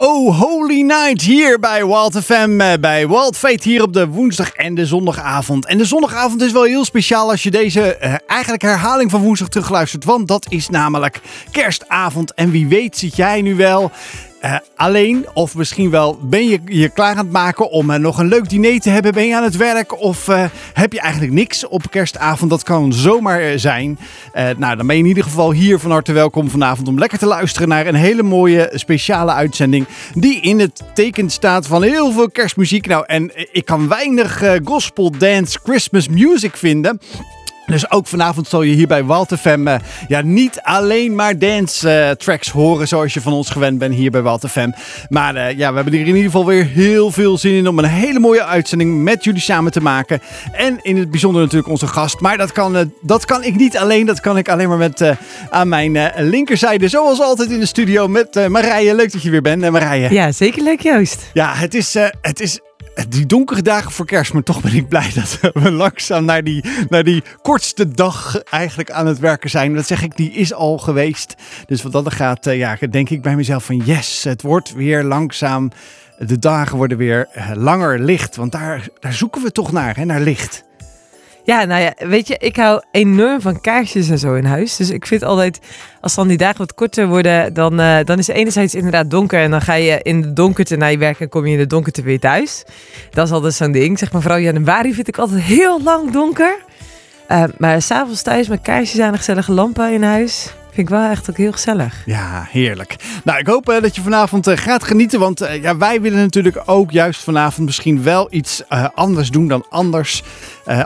Oh Holy Night hier bij Wild FM, eh, bij Wild Fate hier op de woensdag en de zondagavond. En de zondagavond is wel heel speciaal als je deze uh, eigenlijk herhaling van woensdag terugluistert, want dat is namelijk kerstavond. En wie weet zit jij nu wel uh, alleen, of misschien wel ben je je klaar aan het maken om uh, nog een leuk diner te hebben. Ben je aan het werk of uh, heb je eigenlijk niks op kerstavond? Dat kan zomaar zijn. nou, dan ben je in ieder geval hier van harte welkom vanavond om lekker te luisteren naar een hele mooie speciale uitzending. Die in het teken staat van heel veel kerstmuziek. Nou, en ik kan weinig gospel dance Christmas music vinden. Dus ook vanavond zal je hier bij Walter FM uh, ja, niet alleen maar dance uh, tracks horen zoals je van ons gewend bent hier bij Walter FM. Maar uh, ja, we hebben hier in ieder geval weer heel veel zin in om een hele mooie uitzending met jullie samen te maken. En in het bijzonder natuurlijk onze gast. Maar dat kan, dat kan ik niet alleen, dat kan ik alleen maar met aan mijn linkerzijde. Zoals altijd in de studio met Marije. Leuk dat je weer bent, Marije. Ja, zeker leuk Joost. Ja, het is, het is die donkere dagen voor kerst, maar toch ben ik blij dat we langzaam naar die, naar die kortste dag eigenlijk aan het werken zijn. Dat zeg ik, die is al geweest. Dus wat dat gaat, uh, ja, denk ik bij mezelf van yes, het wordt weer langzaam. De dagen worden weer uh, langer licht, want daar, daar zoeken we toch naar, hè, naar licht. Ja, nou ja, weet je, ik hou enorm van kaarsjes en zo in huis. Dus ik vind altijd, als dan die dagen wat korter worden, dan, uh, dan is het enerzijds inderdaad donker. En dan ga je in de donkerte naar je werk en kom je in de donkerte weer thuis. Dat is altijd zo'n ding. Zeg maar, vooral januari vind ik altijd heel lang donker. Uh, maar s'avonds thuis met kaarsjes aan gezellige lampen in huis. Vind ik wel echt ook heel gezellig. Ja, heerlijk. Nou, ik hoop uh, dat je vanavond uh, gaat genieten. Want uh, ja, wij willen natuurlijk ook juist vanavond misschien wel iets anders doen dan anders.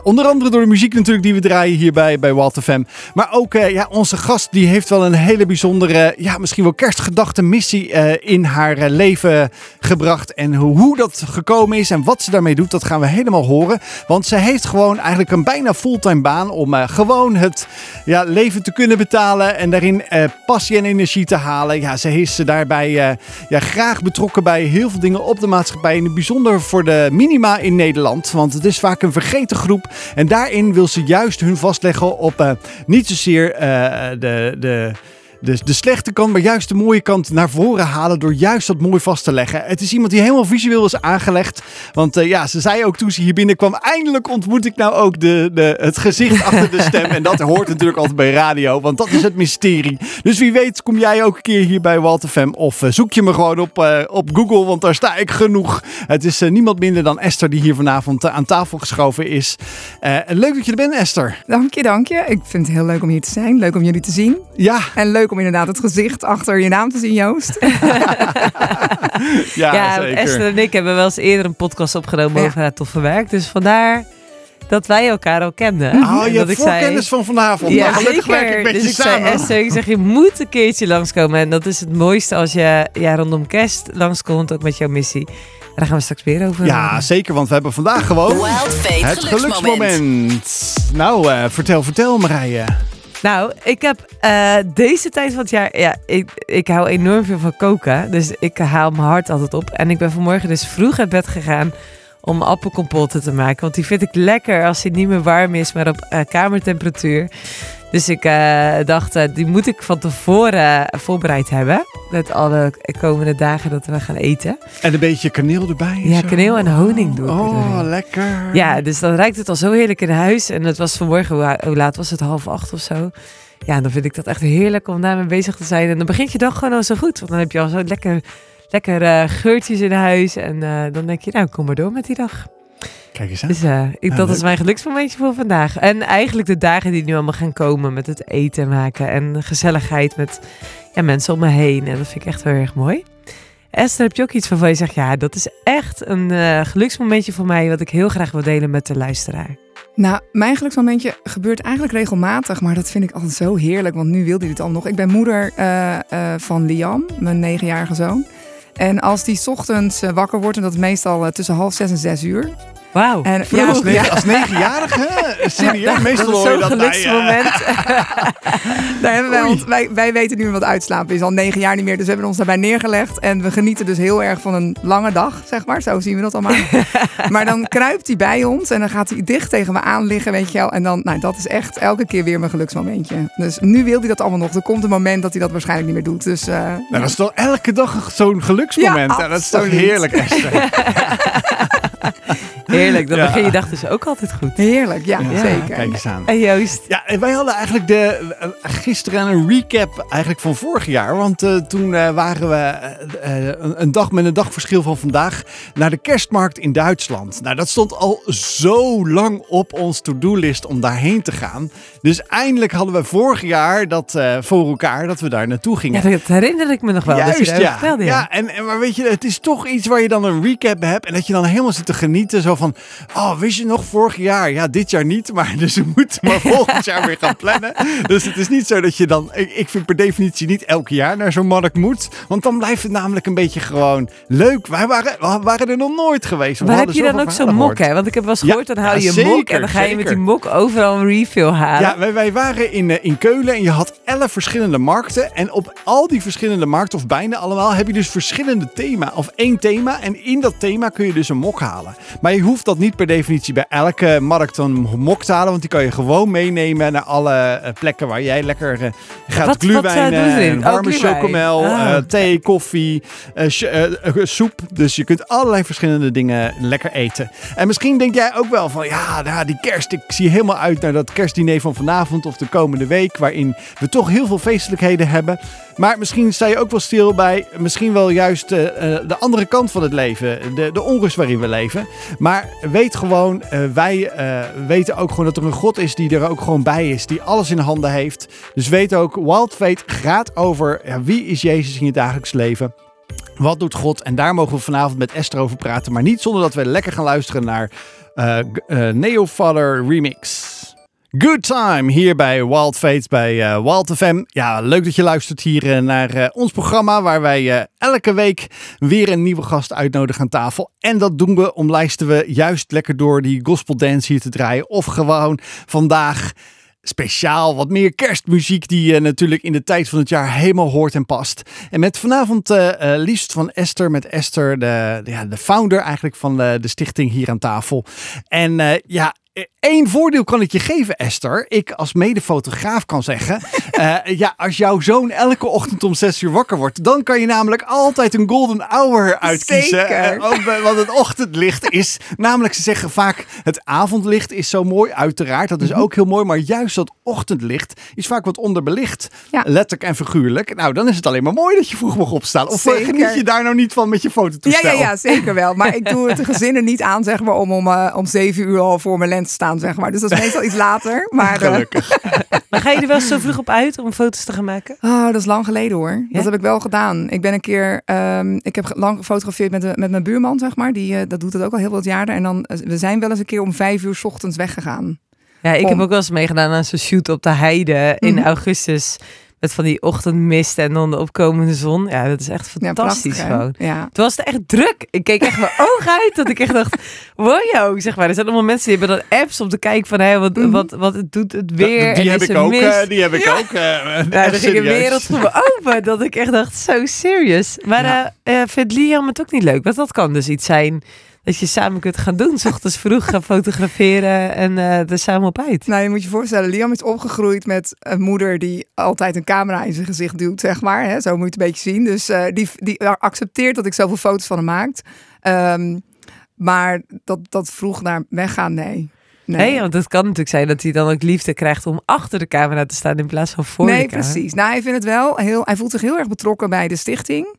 onder andere door de muziek natuurlijk die we draaien hier bij, bij Walt FM. Maar ook ja, onze gast die heeft wel een hele bijzondere, ja, misschien wel kerstgedachte missie in haar leven gebracht. En hoe dat gekomen is en wat ze daarmee doet, dat gaan we helemaal horen. Want ze heeft gewoon eigenlijk een bijna fulltime baan om gewoon het ja, leven te kunnen betalen. En uh, passie en energie te halen. Ja, ze is daarbij uh, ja, graag betrokken bij heel veel dingen op de maatschappij. In het bijzonder voor de minima in Nederland. Want het is vaak een vergeten groep. En daarin wil ze juist hun vastleggen op uh, niet zozeer de... de de, de slechte kant, maar juist de mooie kant naar voren halen door juist dat mooi vast te leggen. Het is iemand die helemaal visueel is aangelegd. Want uh, ja, ze zei ook toen ze hier binnenkwam, eindelijk ontmoet ik nou ook de, de, het gezicht achter de stem. En dat hoort natuurlijk altijd bij radio, want dat is het mysterie. Dus wie weet kom jij ook een keer hier bij Walter Fem of uh, zoek je me gewoon op, uh, op Google, want daar sta ik genoeg. Het is niemand minder dan Esther die hier vanavond aan tafel geschoven is. leuk dat je er bent, Esther. Dank je, dank je. Ik vind het heel leuk om hier te zijn. Leuk om jullie te zien. Ja. En leuk om inderdaad het gezicht achter je naam te zien, Joost. ja, ja zeker. Esther en ik hebben wel eens eerder een podcast opgenomen ja. over haar toffe werk. Dus vandaar dat wij elkaar al kenden. Oh, je hebt voorkennis van vanavond. Ja, nou, zeker. Ik dus ik zei, Esther, ik zeg, je moet een keertje langskomen. En dat is het mooiste als je ja, rondom kerst langskomt, ook met jouw missie. En daar gaan we straks weer over. Ja, zeker, want we hebben vandaag gewoon het geluksmoment. Nou, uh, vertel, vertel Marije. Nou, ik heb uh, deze tijd van het jaar. Ja, ik, ik hou enorm veel van koken. Dus ik haal mijn hart altijd op. En ik ben vanmorgen dus vroeg uit bed gegaan om appelcompoten te maken. Want die vind ik lekker als hij niet meer warm is, maar op uh, kamertemperatuur. Dus ik uh, dacht, uh, die moet ik van tevoren voorbereid hebben. Met alle komende dagen dat we gaan eten. En een beetje kaneel erbij? Ja, zo. kaneel en honing doe ik Oh, lekker. Ja, dus dan ruikt het al zo heerlijk in huis. En het was vanmorgen, hoe laat was het? Half acht of zo. Ja, dan vind ik dat echt heerlijk om daarmee bezig te zijn. En dan begint je dag gewoon al zo goed. Want dan heb je al zo lekker, lekker uh, geurtjes in huis. En dan denk je, nou, kom maar door met die dag. Kijk eens aan. Dus uh, ik, ja, dat leuk. is mijn geluksmomentje voor vandaag. En eigenlijk de dagen die nu allemaal gaan komen met het eten maken en gezelligheid met ja, mensen om me heen. En dat vind ik echt heel erg mooi. Esther, heb je ook iets waarvan je zegt, ja, dat is echt een uh, geluksmomentje voor mij wat ik heel graag wil delen met de luisteraar? Nou, mijn geluksmomentje gebeurt eigenlijk regelmatig, maar dat vind ik altijd zo heerlijk, want nu wilde hij het al nog. Ik ben moeder uh, uh, van Liam, mijn negenjarige zoon. En als die ochtends wakker wordt, en dat is meestal tussen half zes en zes uur, Wauw. En, Vroeg, ja, Als, negen, ja. als negenjarige? Meestal dat is hoor je dat eh, geluksmoment. Daar hebben wij, ons, wij, wij weten nu wat uitslapen is. Al negen jaar niet meer. Dus we hebben ons daarbij neergelegd. En we genieten dus heel erg van een lange dag, zeg maar. Zo zien we dat allemaal. maar dan kruipt hij bij ons. En dan gaat hij dicht tegen me aan liggen, weet je wel. En dan, nou, dat is echt elke keer weer mijn geluksmomentje. Dus nu wil hij dat allemaal nog. Er komt een moment dat hij dat waarschijnlijk niet meer doet. Dus eh, Nou, dat is toch elke dag zo'n geluksmoment. Ja, dat is toch heerlijk, Esther. Heerlijk, dan Ja. begin je dag dus ook altijd goed. heerlijk. Ja, Ja, zeker. Kijk eens aan. En Joost, Ja, en wij hadden eigenlijk de, eh, gisteren een recap eigenlijk van vorig jaar. Want eh, toen eh, waren we een, een dag met een dagverschil van vandaag naar de kerstmarkt in Duitsland. Nou, dat stond al zo lang op ons to-do-list om daarheen te gaan. Dus eindelijk hadden we vorig jaar dat eh, voor elkaar dat we daar naartoe gingen. ja, dat herinner ik me nog wel. dat je Juist, ja. vertelde, ja. en, en maar weet je, het is toch iets waar je dan een recap hebt en dat je dan helemaal zit te genieten. Zo van, oh, wist je nog vorig jaar? Ja, dit jaar niet, maar dus we moeten maar volgend jaar weer gaan plannen. Dus het is niet zo dat je dan, ik, ik vind per definitie niet elk jaar naar zo'n markt moet. Want dan blijft het namelijk een beetje gewoon leuk. Wij waren, we waren er nog nooit geweest. We Maar heb je dan ook zo'n mok, hè? Want ik heb wel eens gehoord, dan haal je een mok en dan ga je met die mok overal een refill halen. Ja, wij, wij waren in, eh, in Keulen en je had elf verschillende markten. En op al die verschillende markten, of bijna allemaal, heb je dus verschillende thema. Of één thema. En in dat thema kun je dus een mok halen. Maar je hoeft dat niet per definitie bij elke markt een mok te halen. Want die kan je gewoon meenemen naar alle eh, plekken waar jij lekker eh, gaat wat, gluwijn, erin? Oh, warme gluwijn. chocomel, Ah. thee, koffie, soep. Dus je kunt allerlei verschillende dingen lekker eten. En misschien denk jij ook wel van, ja, nou, die kerst, ik zie helemaal uit naar dat kerstdiner van vanavond of de komende week, waarin we toch heel veel feestelijkheden hebben. Maar misschien sta je ook wel stil bij misschien wel juist eh, eh, de andere kant van het leven, de, de onrust waarin we leven. Maar weet gewoon, eh, wij weten ook gewoon dat er een God is die er ook gewoon bij is, die alles in handen heeft. Dus weet ook, Wild Fate gaat over wie is Jezus in je dagelijks leven. Wat doet God? En daar mogen we vanavond met Esther over praten. Maar niet zonder dat we lekker gaan luisteren naar eh, Neo Father Remix. Good time hier bij Wild Fate bij eh, Wild FM. Ja, leuk dat je luistert hier eh, naar eh, ons programma waar wij elke week weer een nieuwe gast uitnodigen aan tafel. En dat doen we, omlijsten we juist lekker door die gospel dance hier te draaien. Of gewoon vandaag speciaal wat meer kerstmuziek die je natuurlijk in de tijd van het jaar helemaal hoort en past. En met vanavond eh, liefst van Esther, met Esther, de, ja, de founder eigenlijk van de, stichting hier aan tafel. En ja, eh, één voordeel kan ik je geven, Esther. Ik als medefotograaf kan zeggen, eh, ja, als jouw zoon elke ochtend om zes uur wakker wordt, dan kan je namelijk altijd een golden hour uitkiezen. Zeker. Eh, want, eh, het ochtendlicht is, namelijk ze zeggen vaak, het avondlicht is zo mooi, uiteraard. Dat is Mhm. ook heel mooi, maar juist dat ochtendlicht is vaak wat onderbelicht. Ja. Letterlijk en figuurlijk. Nou, dan is het alleen maar mooi dat je vroeg mag opstaan. Of eh, Zeker. geniet je daar nou niet van met je Ja, fototoestel? ja, ja, zeker wel. Maar ik doe het de gezinnen niet aan, zeg maar, om om, eh, om zeven uur al voor mijn lens staan, zeg maar. Dus dat is meestal iets later. Maar, eh, Gelukkig. Maar ga je er wel zo vroeg op uit om foto's te gaan maken? Oh, dat is lang geleden hoor. Ja? Dat heb ik wel gedaan. Ik ben een keer, ehm, ik heb lang gefotografeerd met, de, met mijn buurman, zeg maar. Die, eh, dat doet het ook al heel wat jaren. En dan, eh, we zijn wel eens een keer om vijf uur 's ochtends weggegaan. Ja, ik Om- heb ook wel eens meegedaan aan zo'n shoot op de heide in Mhm. augustus. Met van die ochtendmist en dan de opkomende zon. Ja, dat is echt Ja, fantastisch hè? gewoon. Ja. Toen was het echt druk. Ik keek echt mijn ogen uit dat ik echt dacht, wow, zeg maar. Er zijn allemaal mensen die hebben dan apps om te kijken van, hé, wat, Mhm. wat, wat het doet het weer. die en heb is ik ook. mist. die heb ik Ja. ook. eh, Ja, echt er ging een wereld voor me open. Dat ik echt dacht, zo serious. Maar Ja. eh eh, vindt Liam het ook niet leuk? Want dat kan dus iets zijn dat je samen kunt gaan doen. 's ochtends vroeg gaan fotograferen en eh er samen op uit. Nou, je moet je voorstellen, Liam is opgegroeid met een moeder die altijd een camera in zijn gezicht duwt, zeg maar. Hè? Zo moet je het een beetje zien. Dus eh, die, die accepteert dat ik zoveel foto's van hem maak. Ehm, maar dat, dat vroeg naar weggaan, nee. Nee, want het kan natuurlijk zijn dat hij dan ook liefde krijgt om achter de camera te staan in plaats van voor nee, de camera. precies. Nou, hij vindt het wel heel. Hij voelt zich heel erg betrokken bij de stichting.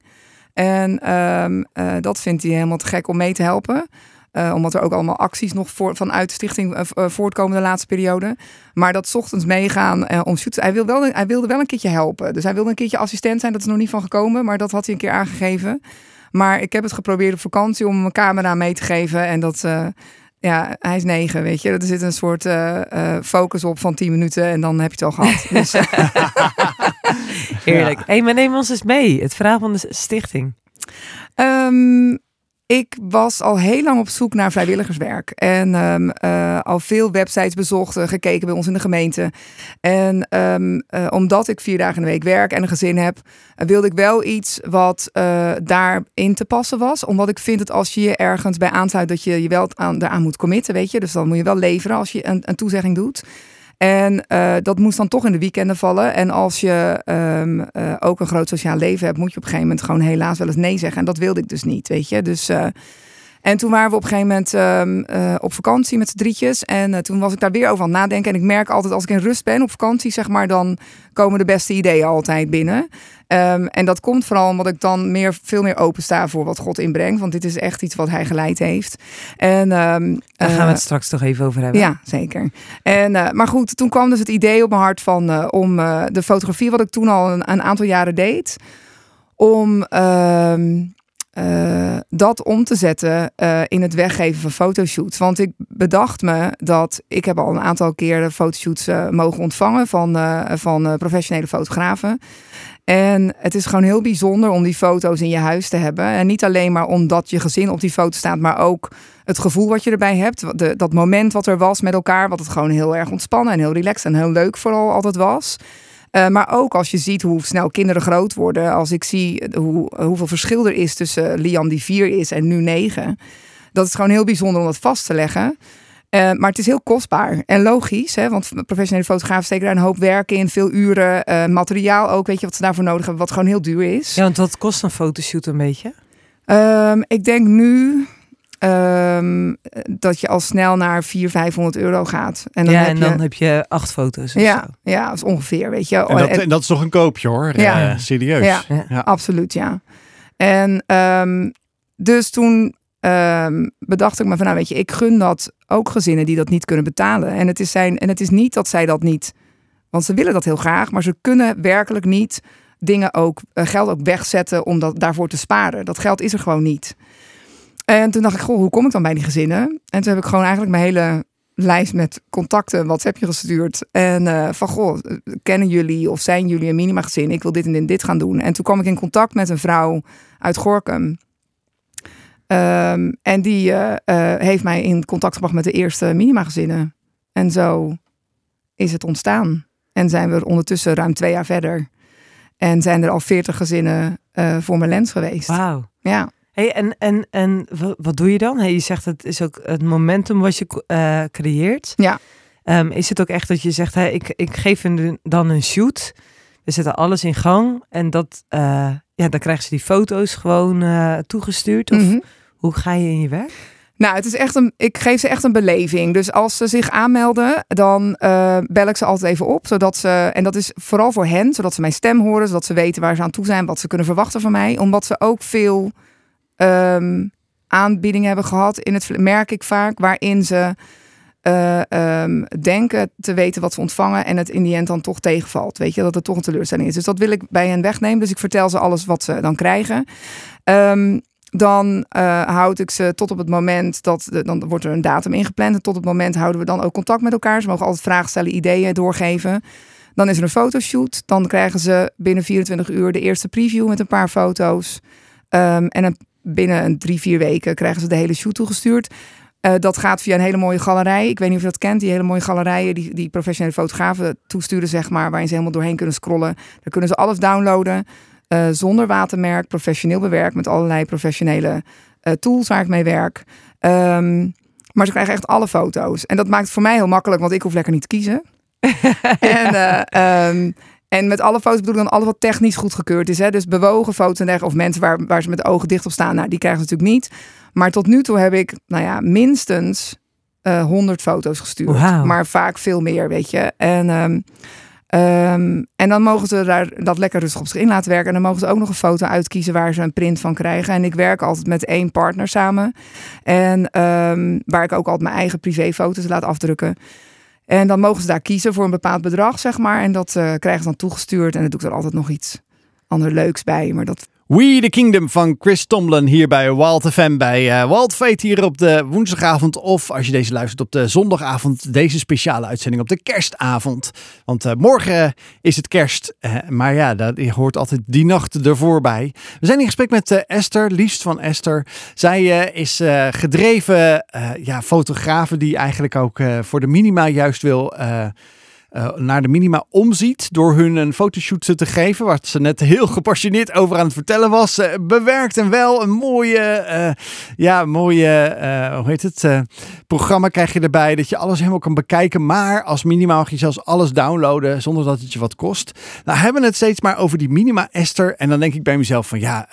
En ehm, eh, dat vindt hij helemaal te gek om mee te helpen. Eh, omdat er ook allemaal acties nog voor, vanuit de stichting eh, voortkomen de laatste periode. Maar dat 's ochtends meegaan om shoots. Hij, wil wel, hij wilde wel een keertje helpen. Dus hij wilde een keertje assistent zijn. Dat is nog niet van gekomen. Maar dat had hij een keer aangegeven. Maar ik heb het geprobeerd op vakantie om een camera mee te geven. En dat. ja, hij is negen, weet je. Er zit een soort focus op van 10 minuten en dan heb je het al gehad. Dus, eh, Heerlijk. Hé, maar neem ons eens mee. Het verhaal van de stichting. Ehm, ik was al heel lang op zoek naar vrijwilligerswerk. En um, uh, al veel websites bezocht, gekeken bij ons in de gemeente. En um, uh, omdat ik vier dagen in de week werk en een gezin heb, wilde ik wel iets wat uh, daarin te passen was. Omdat ik vind dat als je je ergens bij aansluit, dat je je wel aan, daaraan moet committen, weet je. Dus dan moet je wel leveren als je een, een toezegging doet. En uh, dat moest dan toch in de weekenden vallen. En als je um, uh, ook een groot sociaal leven hebt, moet je op een gegeven moment gewoon helaas wel eens nee zeggen. En dat wilde ik dus niet, weet je. Dus, uh, en toen waren we op een gegeven moment um, op vakantie met z'n drietjes. En toen was ik daar weer over aan het nadenken. En ik merk altijd als ik in rust ben op vakantie, zeg maar, dan komen de beste ideeën altijd binnen. Um, en dat komt vooral omdat ik dan meer, veel meer opensta voor wat God inbrengt. Want dit is echt iets wat hij geleid heeft. En, um, Daar gaan we het straks toch even over hebben. Ja, zeker. En, uh, maar goed, toen kwam dus het idee op mijn hart van uh, om de fotografie, wat ik toen al een, een aantal jaren deed, om uh, dat om te zetten uh, in het weggeven van fotoshoots. Want ik bedacht me dat ik heb al een aantal keren fotoshoots uh, mogen ontvangen van, van professionele fotografen. En het is gewoon heel bijzonder om die foto's in je huis te hebben. En niet alleen maar omdat je gezin op die foto staat, maar ook het gevoel wat je erbij hebt. Dat moment wat er was met elkaar, wat het gewoon heel erg ontspannen en heel relaxed en heel leuk vooral altijd was. Uh, maar ook als je ziet hoe snel kinderen groot worden. Als ik zie hoe, hoeveel verschil er is tussen Liam die vier is en nu negen. Dat is gewoon heel bijzonder om dat vast te leggen. Uh, maar het is heel kostbaar en logisch, hè, want professionele fotografen steken daar een hoop werk in, veel uren, uh, materiaal ook, weet je wat ze daarvoor nodig hebben, wat gewoon heel duur is. Ja, want wat kost een fotoshoot een beetje? Um, ik denk nu um, dat je al snel naar 400, 500 euro gaat. En dan ja, heb en je... dan heb je acht foto's. Ja, ja, dat is ongeveer, weet je. En dat, en dat is toch een koopje hoor, ja. Uh, serieus. Ja, ja, absoluut, ja. En um, dus toen um, bedacht ik me van, nou weet je, ik gun dat ook gezinnen die dat niet kunnen betalen. En het is, zijn, en het is niet dat zij dat niet, want ze willen dat heel graag, maar ze kunnen werkelijk niet dingen ook, uh, geld ook wegzetten om dat, daarvoor te sparen. Dat geld is er gewoon niet. En toen dacht ik, goh, hoe kom ik dan bij die gezinnen? En toen heb ik gewoon eigenlijk mijn hele lijst met contacten, WhatsAppje gestuurd. En uh, van, goh, kennen jullie of zijn jullie een minima gezin? Ik wil dit en dit gaan doen. En toen kwam ik in contact met een vrouw uit Gorkum. Um, en die uh, uh, heeft mij in contact gebracht met de eerste minima gezinnen. En zo is het ontstaan. En zijn we ondertussen ruim twee jaar verder. En zijn er al veertig gezinnen voor mijn lens geweest. Wauw. Ja. Hey, en, en, en wat doe je dan? Hey, je zegt het is ook het momentum wat je uh, creëert. Ja. Um, is het ook echt dat je zegt, hey, ik, ik geef een, dan een shoot. We zetten alles in gang. En dat, uh, ja, dan krijgen ze die foto's gewoon uh, toegestuurd. Of mm -hmm. Hoe ga je in je werk? Nou, het is echt een, ik geef ze echt een beleving. Dus als ze zich aanmelden, dan uh, bel ik ze altijd even op. Zodat ze, en dat is vooral voor hen, zodat ze mijn stem horen. Zodat ze weten waar ze aan toe zijn, wat ze kunnen verwachten van mij. Omdat ze ook veel um, aanbiedingen hebben gehad. In het merk ik vaak waarin ze uh, um, denken te weten wat ze ontvangen en het in die end dan toch tegenvalt. Weet je, dat het toch een teleurstelling is. Dus dat wil ik bij hen wegnemen. Dus ik vertel ze alles wat ze dan krijgen. Um, dan uh, houd ik ze tot op het moment dat dan wordt er een datum ingepland. En tot het moment houden we dan ook contact met elkaar. Ze mogen altijd vragen stellen, ideeën doorgeven. Dan is er een fotoshoot. Dan krijgen ze binnen 24 uur de eerste preview met een paar foto's. Um, en binnen een drie, vier weken krijgen ze de hele shoot toegestuurd. Uh, dat gaat via een hele mooie galerij. Ik weet niet of je dat kent, die hele mooie galerijen die, die professionele fotografen toesturen, zeg maar, waarin ze helemaal doorheen kunnen scrollen. Daar kunnen ze alles downloaden. Uh, zonder watermerk, professioneel bewerkt met allerlei professionele uh, tools waar ik mee werk. Um, maar ze krijgen echt alle foto's. En dat maakt het voor mij heel makkelijk, want ik hoef lekker niet te kiezen. en um, en met alle foto's bedoel ik dan alles wat technisch goedgekeurd is. Hè? Dus bewogen foto's en dergelijke. Of mensen waar, waar ze met de ogen dicht op staan. Nou, die krijgen ze natuurlijk niet. Maar tot nu toe heb ik, nou ja, minstens uh, eh, 100 foto's gestuurd. Wow. Maar vaak veel meer, weet je. En, um, um, en dan mogen ze daar dat lekker rustig op zich in laten werken. En dan mogen ze ook nog een foto uitkiezen waar ze een print van krijgen. En ik werk altijd met één partner samen. En um, waar ik ook altijd mijn eigen privéfoto's laat afdrukken. En dan mogen ze daar kiezen voor een bepaald bedrag, zeg maar. En dat uh, krijgen ze dan toegestuurd. En dat doe ik er altijd nog iets ander leuks bij. Maar dat... We the Kingdom van Chris Tomlin hier bij Wild FM bij uh, Wild Fate hier op de woensdagavond. Of als je deze luistert op de zondagavond, deze speciale uitzending op de kerstavond. Want uh, morgen is het kerst, uh, maar ja, dat, je hoort altijd die nacht ervoor bij. We zijn in gesprek met Esther, liefst van Esther. Zij is gedreven ja, fotografe die eigenlijk ook voor de minima juist wil uh, naar de minima omziet door hun een fotoshoot te geven, waar ze net heel gepassioneerd over aan het vertellen was. Uh, bewerkt en wel een mooie, uh, ja, mooie, hoe heet het, programma krijg je erbij, dat je alles helemaal kan bekijken, maar als minima mag je zelfs alles downloaden zonder dat het je wat kost. Nou hebben we het steeds maar over die minima Esther en dan denk ik bij mezelf van ja,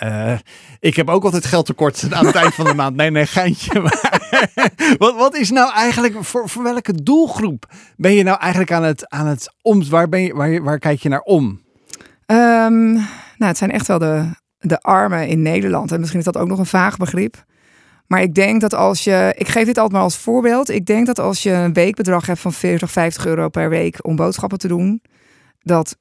ik heb ook altijd geld tekort aan het eind van de maand. Nee, nee, geintje. Maar wat, wat is nou eigenlijk, voor, voor welke doelgroep ben je nou eigenlijk aan het aan het om? Waar, ben je, waar, kijk je naar om? Um, nou, het zijn echt wel de, de armen in Nederland. En misschien is dat ook nog een vaag begrip. Maar ik denk dat als je, ik geef dit altijd maar als voorbeeld. Ik denk dat als je een weekbedrag hebt van 40, 50 euro per week om boodschappen te doen, dat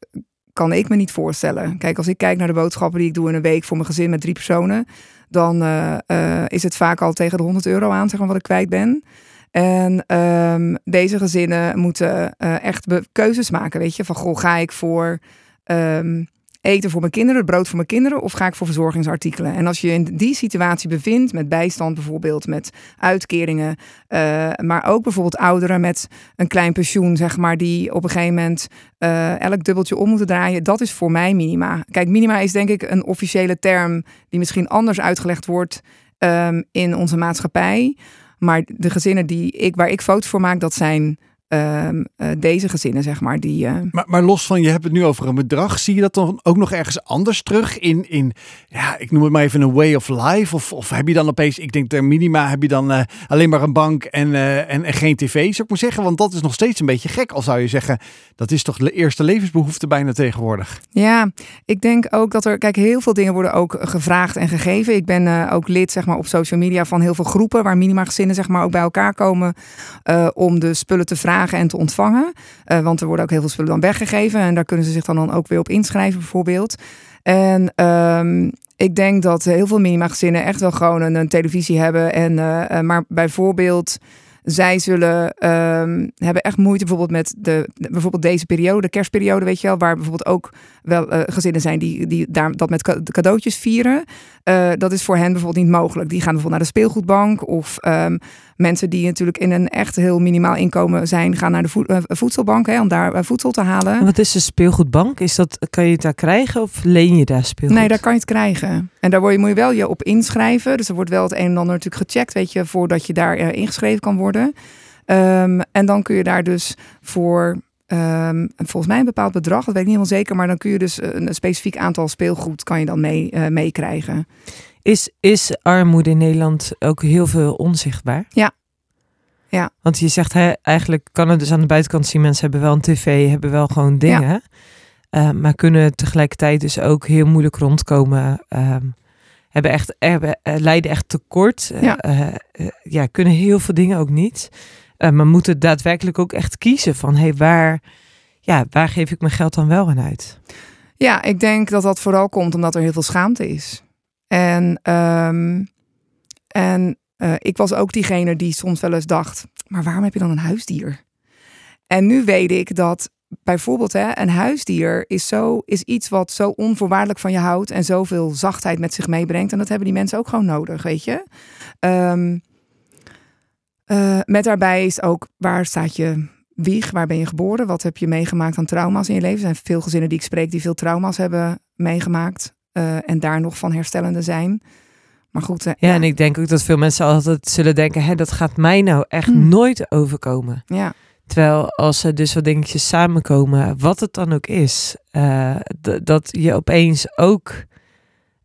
kan ik me niet voorstellen. Kijk, als ik kijk naar de boodschappen die ik doe in een week voor mijn gezin met drie personen, dan uh, uh, is het vaak al tegen de 100 euro aan, zeg maar, wat ik kwijt ben. En um, deze gezinnen moeten uh, echt keuzes maken, weet je. Van, goh, ga ik voor um, eten voor mijn kinderen, brood voor mijn kinderen, of ga ik voor verzorgingsartikelen? En als je in die situatie bevindt, met bijstand bijvoorbeeld, met uitkeringen, uh, maar ook bijvoorbeeld ouderen met een klein pensioen, zeg maar, die op een gegeven moment uh, elk dubbeltje om moeten draaien, dat is voor mij minima. Kijk, minima is denk ik een officiële term die misschien anders uitgelegd wordt um, in onze maatschappij. Maar de gezinnen die ik, waar ik foto's voor maak, dat zijn um, uh, deze gezinnen, zeg maar. Die, uh... maar, maar los van, je hebt het nu over een bedrag. Zie je dat dan ook nog ergens anders terug in, in ja, ik noem het maar even een way of life? Of, of heb je dan opeens, ik denk ter minima, heb je dan uh, alleen maar een bank en, en, en, geen tv, zou ik maar zeggen? Want dat is nog steeds een beetje gek, al zou je zeggen. Dat is toch de eerste levensbehoefte bijna tegenwoordig? Ja, ik denk ook dat er, kijk, heel veel dingen worden ook gevraagd en gegeven. Ik ben ook lid, zeg maar, op social media van heel veel groepen waar minima gezinnen, zeg maar, ook bij elkaar komen om de spullen te vragen en te ontvangen. Uh, want er worden ook heel veel spullen dan weggegeven. En daar kunnen ze zich dan, dan ook weer op inschrijven, bijvoorbeeld. En um, ik denk dat heel veel minimagezinnen echt wel gewoon een, televisie hebben. En, uh, maar bijvoorbeeld zij zullen um, hebben echt moeite bijvoorbeeld met de, bijvoorbeeld deze periode, de kerstperiode, weet je wel, waar bijvoorbeeld ook wel gezinnen zijn die, die daar dat met cadeautjes vieren. Dat is voor hen bijvoorbeeld niet mogelijk. Die gaan bijvoorbeeld naar de speelgoedbank of um, mensen die natuurlijk in een echt heel minimaal inkomen zijn, gaan naar de uh, voedselbank hè, om daar voedsel te halen. En wat is de speelgoedbank? Is dat, kan je het daar krijgen of leen je daar speelgoed? Nee, daar kan je het krijgen. En daar word je, moet je wel je op inschrijven. Dus er wordt wel het een en ander natuurlijk gecheckt, weet je, voordat je daar ingeschreven kan worden. Um, en dan kun je daar dus voor Um, volgens mij een bepaald bedrag, dat weet ik niet helemaal zeker, maar dan kun je dus een, specifiek aantal speelgoed kan je dan mee, uh, meekrijgen. Is, is armoede in Nederland ook heel veel onzichtbaar? Ja. ja. Want je zegt hè, eigenlijk kan het dus aan de buitenkant zien, mensen hebben wel een tv, hebben wel gewoon dingen, ja. uh, maar kunnen tegelijkertijd dus ook heel moeilijk rondkomen. Um, hebben echt, hebben, uh, lijden echt tekort. Ja. ja, kunnen heel veel dingen ook niet. Maar moeten daadwerkelijk ook echt kiezen van hey, waar, ja, waar geef ik mijn geld dan wel aan uit? Ja, ik denk dat dat vooral komt omdat er heel veel schaamte is. En, um, en uh, ik was ook diegene die soms wel eens dacht, maar waarom heb je dan een huisdier? En nu weet ik dat bijvoorbeeld hè, een huisdier is, zo, is iets wat zo onvoorwaardelijk van je houdt en zoveel zachtheid met zich meebrengt. En dat hebben die mensen ook gewoon nodig, weet je. Um, met daarbij is ook waar staat je wieg, waar ben je geboren, wat heb je meegemaakt aan trauma's in je leven. Er zijn veel gezinnen die ik spreek die veel trauma's hebben meegemaakt uh, en daar nog van herstellende zijn. Maar goed. Uh, ja, ja, en ik denk ook dat veel mensen altijd zullen denken: hè, dat gaat mij nou echt hm. nooit overkomen. Ja. Terwijl als er dus wat dingetjes samenkomen, wat het dan ook is, dat je opeens ook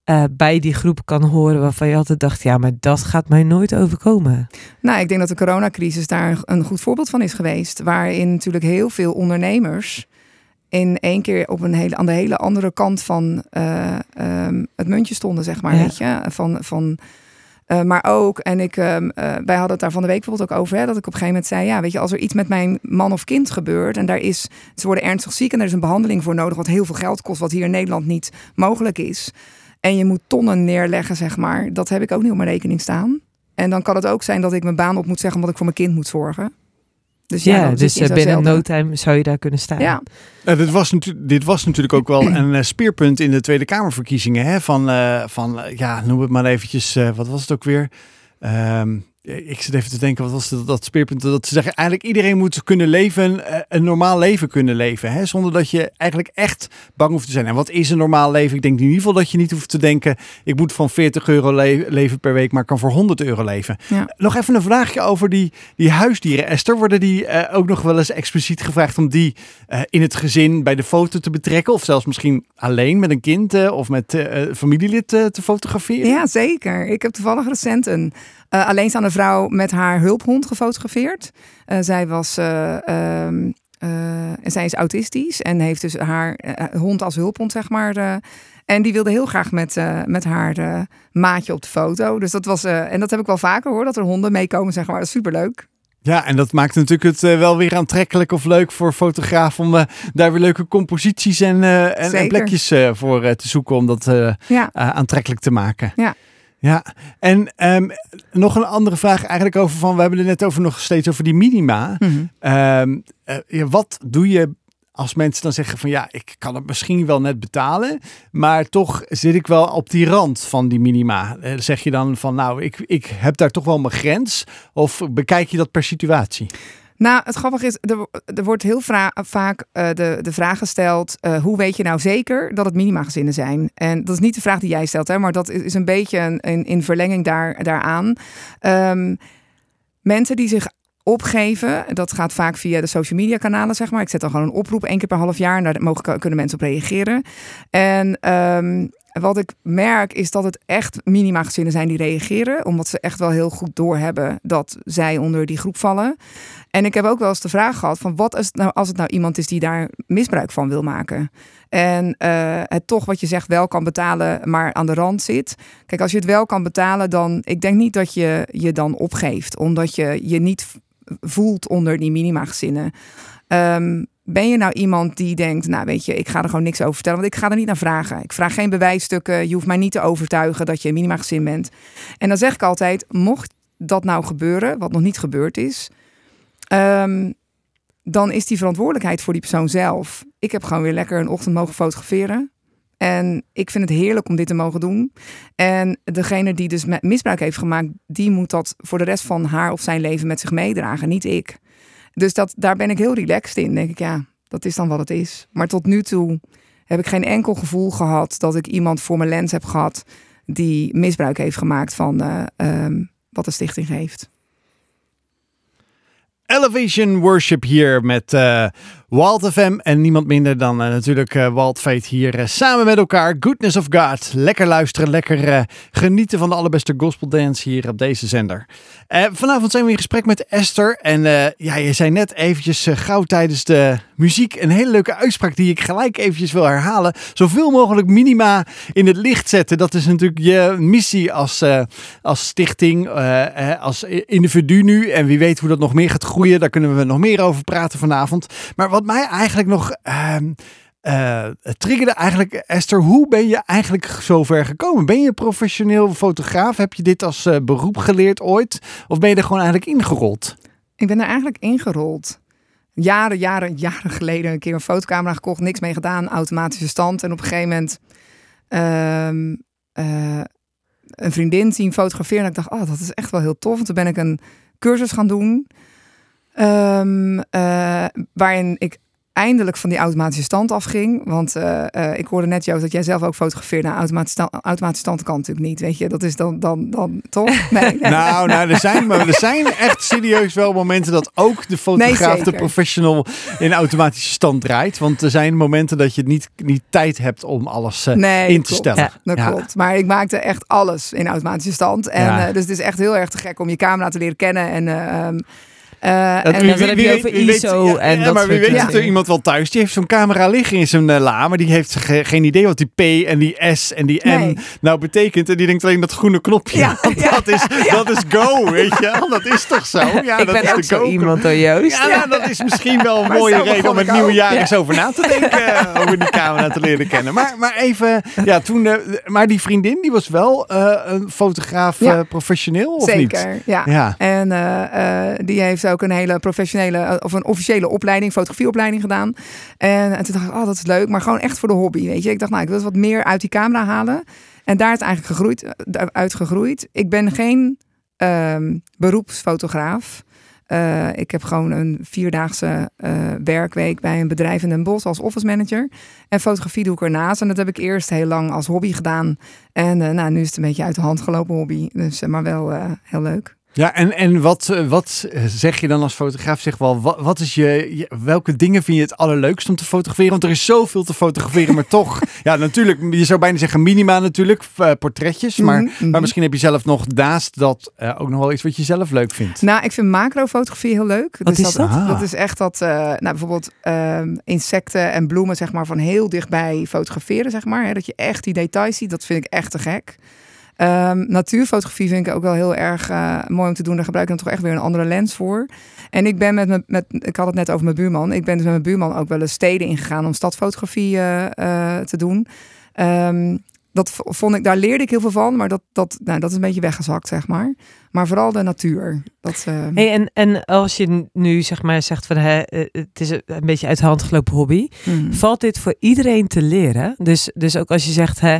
uh, bij die groep kan horen waarvan je altijd dacht, ja, maar dat gaat mij nooit overkomen? Nou, ik denk dat de coronacrisis daar een goed voorbeeld van is geweest. Waarin natuurlijk heel veel ondernemers in één keer op een hele, aan de hele andere kant van uh, um, het muntje stonden, zeg maar. Ja. Weet je? Van, van, uh, maar ook, en ik, um, wij hadden het daar van de week bijvoorbeeld ook over, hè, dat ik op een gegeven moment zei, ja, weet je, als er iets met mijn man of kind gebeurt en daar is, ze worden ernstig ziek en er is een behandeling voor nodig, wat heel veel geld kost, wat hier in Nederland niet mogelijk is. en je moet tonnen neerleggen, zeg maar. Dat heb ik ook niet op mijn rekening staan. En dan kan het ook zijn dat ik mijn baan op moet zeggen omdat ik voor mijn kind moet zorgen. Dus ja, dus eh, binnen zo'nzelfde- no time zou je daar kunnen staan. Ja, Eh, dit, was dit was natuurlijk ook wel een eh, speerpunt in de Tweede Kamerverkiezingen. Hè? Van, eh, van ja, noem het maar eventjes, eh, wat was het ook weer? Ehm, ik zit even te denken, wat was dat, dat speerpunt? Dat ze zeggen, eigenlijk iedereen moet kunnen leven, eh, een normaal leven kunnen leven. Hè? Zonder dat je eigenlijk echt bang hoeft te zijn. En wat is een normaal leven? Ik denk in ieder geval dat je niet hoeft te denken, ik moet van 40 euro le- leven per week, maar kan voor 100 euro leven. Ja. Nog even een vraagje over die, die huisdieren, Esther. Worden die eh, ook nog wel eens expliciet gevraagd om die eh, in het gezin bij de foto te betrekken? Of zelfs misschien alleen met een kind eh, of met eh, eh, familielid eh, te fotograferen? ja, zeker. Ik heb toevallig recent een eh, alleenstaande vrouw met haar hulphond gefotografeerd. Eh, zij was... eh, ehm, eh, en zij is autistisch en heeft dus haar hond als hulphond, zeg maar. en die wilde heel graag met, met haar maatje op de foto. Dus dat was, en dat heb ik wel vaker hoor, dat er honden meekomen, zeg maar. Dat is superleuk. Ja, en dat maakt natuurlijk het wel weer aantrekkelijk of leuk voor fotograaf om daar weer leuke composities en, en, plekjes voor te zoeken om dat Ja, aantrekkelijk te maken. Ja. Ja, en ehm, nog een andere vraag eigenlijk over van, we hebben het net over nog steeds over die minima. Mhm. Ehm, eh, wat doe je als mensen dan zeggen van ja, ik kan het misschien wel net betalen, maar toch zit ik wel op die rand van die minima. Eh, zeg je dan van nou, ik, ik heb daar toch wel mijn grens? Of bekijk je dat per situatie? Nou, het grappige is, er, er wordt heel vaak eh, de, de vraag gesteld: eh, hoe weet je nou zeker dat het minimagezinnen zijn? En dat is niet de vraag die jij stelt, hè, maar dat is een beetje een, in, in verlenging daar, daaraan. Ehm, mensen die zich opgeven, dat gaat vaak via de social media kanalen, zeg maar. Ik zet dan gewoon een oproep één keer per half jaar en daar mogen, kunnen mensen op reageren. En ehm, wat ik merk is dat het echt minimagezinnen zijn die reageren, omdat ze echt wel heel goed doorhebben dat zij onder die groep vallen. En ik heb ook wel eens de vraag gehad van wat is nou als het nou iemand is die daar misbruik van wil maken. En eh, het toch wat je zegt wel kan betalen, maar aan de rand zit. Kijk, als je het wel kan betalen, dan ik denk niet dat je je dan opgeeft, omdat je je niet voelt onder die minimagezinnen. Ehm ben je nou iemand die denkt, nou weet je, ik ga er gewoon niks over vertellen, want ik ga er niet naar vragen. Ik vraag geen bewijsstukken, je hoeft mij niet te overtuigen dat je een minimagezin bent. En dan zeg ik altijd, mocht dat nou gebeuren, wat nog niet gebeurd is, Ehm, dan is die verantwoordelijkheid voor die persoon zelf. Ik heb gewoon weer lekker een ochtend mogen fotograferen. En ik vind het heerlijk om dit te mogen doen. En degene die dus misbruik heeft gemaakt, die moet dat voor de rest van haar of zijn leven met zich meedragen, niet ik. Dus dat, daar ben ik heel relaxed in. Denk ik, ja, dat is dan wat het is. Maar tot nu toe heb ik geen enkel gevoel gehad dat ik iemand voor mijn lens heb gehad die misbruik heeft gemaakt van eh, ehm, wat de stichting geeft. Elevation Worship hier met eh Walt FM en niemand minder dan eh, natuurlijk eh, Walt hier eh, samen met elkaar. Goodness of God. Lekker luisteren, lekker genieten van de allerbeste gospel dance hier op deze zender. Vanavond zijn we in gesprek met Esther en ja, je zei net eventjes gauw tijdens de muziek een hele leuke uitspraak die ik gelijk eventjes wil herhalen. Zoveel mogelijk minima in het licht zetten. Dat is natuurlijk je missie als, als stichting, als individu nu. En wie weet hoe dat nog meer gaat groeien. Daar kunnen we nog meer over praten vanavond. Maar wat mij eigenlijk nog eh, triggerde eigenlijk, Esther, hoe ben je eigenlijk zover gekomen? Ben je professioneel fotograaf? Heb je dit als eh, beroep geleerd ooit? Of ben je er gewoon eigenlijk ingerold? Ik ben er eigenlijk ingerold. Jaren, jaren, jaren geleden een keer een fotocamera gekocht, niks mee gedaan, automatische stand. En op een gegeven moment ehm, eh, een vriendin zien fotograferen. En ik dacht, oh, dat is echt wel heel tof. En toen ben ik een cursus gaan doen. Ehm, eh, waarin ik eindelijk van die automatische stand afging. Want eh, eh, ik hoorde net, Joost, dat jij zelf ook fotografeert. Nou, automatische stand, automatische stand kan natuurlijk niet, weet je. Dat is dan, dan, dan toch? Nee, nee. Nou, nou er, zijn, maar er zijn echt serieus wel momenten dat ook de fotograaf, Nee, de professional, in automatische stand draait. Want er zijn momenten dat je niet, niet tijd hebt om alles Nee, in te klopt. stellen. Dat Ja. klopt. Maar ik maakte echt alles in automatische stand. En Ja. dus het is echt heel erg te gek om je camera te leren kennen. En, eh, Eh, Dat- en wie- dan wie- heb wie je weet- over wie weet- ISO ja, en ja, dat maar wie weet is er iemand wel thuis die heeft zo'n camera liggen in zijn eh, la, maar die heeft ge- geen idee wat die P en die S en die N Nee. nou betekent. En die denkt alleen dat groene knopje. Ja, dat, is, dat is go, weet je wel. Dat is toch zo? Ja, ik dat ben is ook de zo go. iemand door Joost. Ja, dat is misschien wel een mooie reden om het nieuwe jaar Ja. eens over na te denken. eh, over die camera te leren kennen. Maar, maar even, ja, toen, maar die vriendin, die was wel een fotograaf professioneel, of niet? Zeker, ja. En die heeft ook een hele professionele eh, of een officiële opleiding, fotografieopleiding gedaan. En, en toen dacht ik, oh, dat is leuk, maar gewoon echt voor de hobby, weet je. Ik dacht, nou, ik wil wat meer uit die camera halen. En daar is eigenlijk gegroeid, eh, uitgegroeid. Ik ben geen ehm, beroepsfotograaf. Eh, ik heb gewoon een vierdaagse werkweek bij een bedrijf in Den Bosch als office manager. En fotografie doe ik ernaast. En dat heb ik eerst heel lang als hobby gedaan. En nou, nu is het een beetje uit de hand gelopen hobby. Dus, maar wel heel leuk. Ja, en, en wat, eh, wat zeg je dan als fotograaf? Zeg wel, wat, wat is je, je- welke dingen vind je het allerleukst om te fotograferen? Want er is zoveel te fotograferen, maar toch, ja, natuurlijk, je zou bijna zeggen minima natuurlijk, eh, portretjes. Maar, Mhm, mhm. maar misschien heb je zelf nog naast dat eh, ook nog wel iets wat je zelf leuk vindt. Nou, ik vind macrofotografie heel leuk. Wat is dat? Dat is echt dat, eh, nou, bijvoorbeeld ehm, insecten en bloemen, zeg maar, van heel dichtbij fotograferen, zeg maar. Hè, dat je echt die details ziet, dat vind ik echt te gek. Ehm, natuurfotografie vind ik ook wel heel erg eh, mooi om te doen. Daar gebruik ik dan toch echt weer een andere lens voor. En ik ben met, met, ik had het net over mijn buurman. Ik ben dus met mijn buurman ook wel eens steden ingegaan om stadfotografie eh, eh, te doen. Ehm, dat vond ik, daar leerde ik heel veel van, maar dat, dat, nou, dat is een beetje weggezakt, zeg maar. Maar vooral de natuur. Dat, eh, Hey, en, en als je nu zeg maar zegt van hè, eh, het is een beetje uit de hand gelopen hobby, mhm. valt dit voor iedereen te leren? Dus, dus ook als je zegt, hè,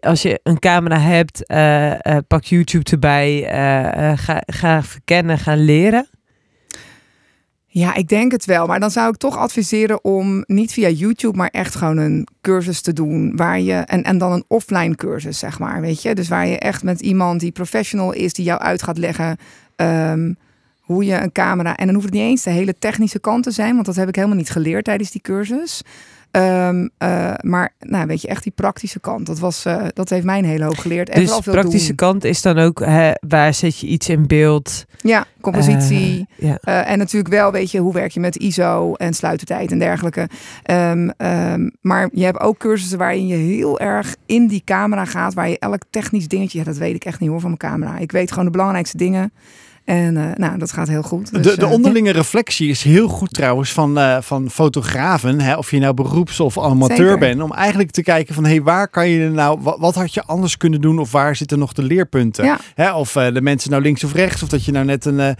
als je een camera hebt, eh, pak YouTube erbij, ga, ga verkennen, ga leren. Ja, ik denk het wel. Maar dan zou ik toch adviseren om niet via YouTube, maar echt gewoon een cursus te doen. Waar je, en, en dan een offline cursus, zeg maar. Weet je? Dus waar je echt met iemand die professional is, die jou uit gaat leggen. ehm, hoe je een camera. En dan hoeft het niet eens de hele technische kant te zijn, want dat heb ik helemaal niet geleerd tijdens die cursus. Ehm, eh, maar nou, weet je, echt die praktische kant. Dat, was, eh, dat heeft mij een hele hoop geleerd. En dus veel praktische doen. kant is dan ook, hè, waar zet je iets in beeld? Ja, compositie. Eh, en natuurlijk wel, weet je, hoe werk je met ISO en sluitertijd en dergelijke. Ehm, ehm, maar je hebt ook cursussen waarin je heel erg in die camera gaat, waar je elk technisch dingetje, ja, dat weet ik echt niet hoor van mijn camera. Ik weet gewoon de belangrijkste dingen. En eh, nou, dat gaat heel goed. Dus, De, de eh, onderlinge reflectie is heel goed trouwens van, eh, van fotografen, hè, of je nou beroeps- of amateur Zeker. bent, om eigenlijk te kijken van hey, waar kan je nou, wat, wat had je anders kunnen doen of waar zitten nog de leerpunten? Ja. Hè, of de mensen nou links of rechts, of dat je nou net een,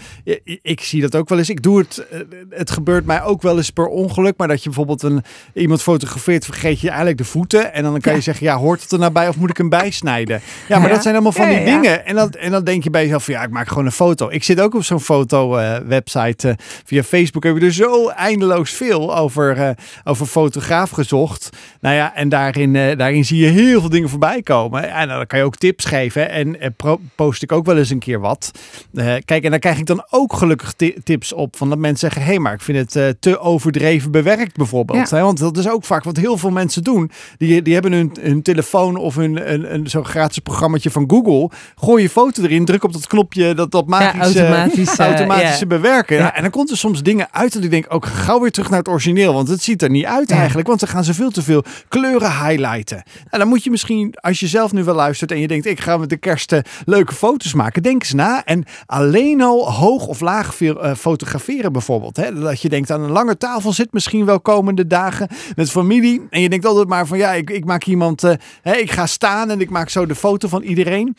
ik, zie dat ook wel eens, ik doe het, het gebeurt mij ook wel eens per ongeluk, maar dat je bijvoorbeeld een, iemand fotografeert, vergeet je eigenlijk de voeten en dan kan je zeggen, ja, hoort het er nou bij of moet ik hem bijsnijden? Ja, maar Ja. dat zijn allemaal van die dingen. En dan, en dan denk je bij jezelf, van, ja, ik maak gewoon een foto. Ik zit ook op zo'n foto-website. via Facebook heb je er zo eindeloos veel over, eh, over fotograaf gezocht. Nou ja, en daarin, eh, daarin zie je heel veel dingen voorbij komen. En dan kan je ook tips geven. En eh, post ik ook wel eens een keer wat. Eh, kijk, en daar krijg ik dan ook gelukkig ti- tips op. Van dat mensen zeggen, hé, hey, maar ik vind het eh, te overdreven bewerkt bijvoorbeeld. Ja. Hè? Want dat is ook vaak wat heel veel mensen doen. Die, die hebben hun, hun telefoon of hun, een, een, zo'n gratis programmaatje van Google. Gooi je foto erin, druk op dat knopje, dat, dat magische, automatisch, automatische ja. bewerken. Ja. En dan komt er soms dingen uit en ik denk ook gauw weer terug naar het origineel. Want het ziet er niet uit eigenlijk. Want ze gaan ze veel te veel kleuren highlighten. En dan moet je misschien, als je zelf nu wel luistert en je denkt, ik ga met de kerst eh, leuke foto's maken. Denk eens na. En alleen al hoog of laag veel, eh, fotograferen bijvoorbeeld. Hè? Dat je denkt aan een lange tafel zit misschien wel komende dagen met familie. En je denkt altijd maar van ja, ik, ik maak iemand, eh, hè, ik ga staan en ik maak zo de foto van iedereen.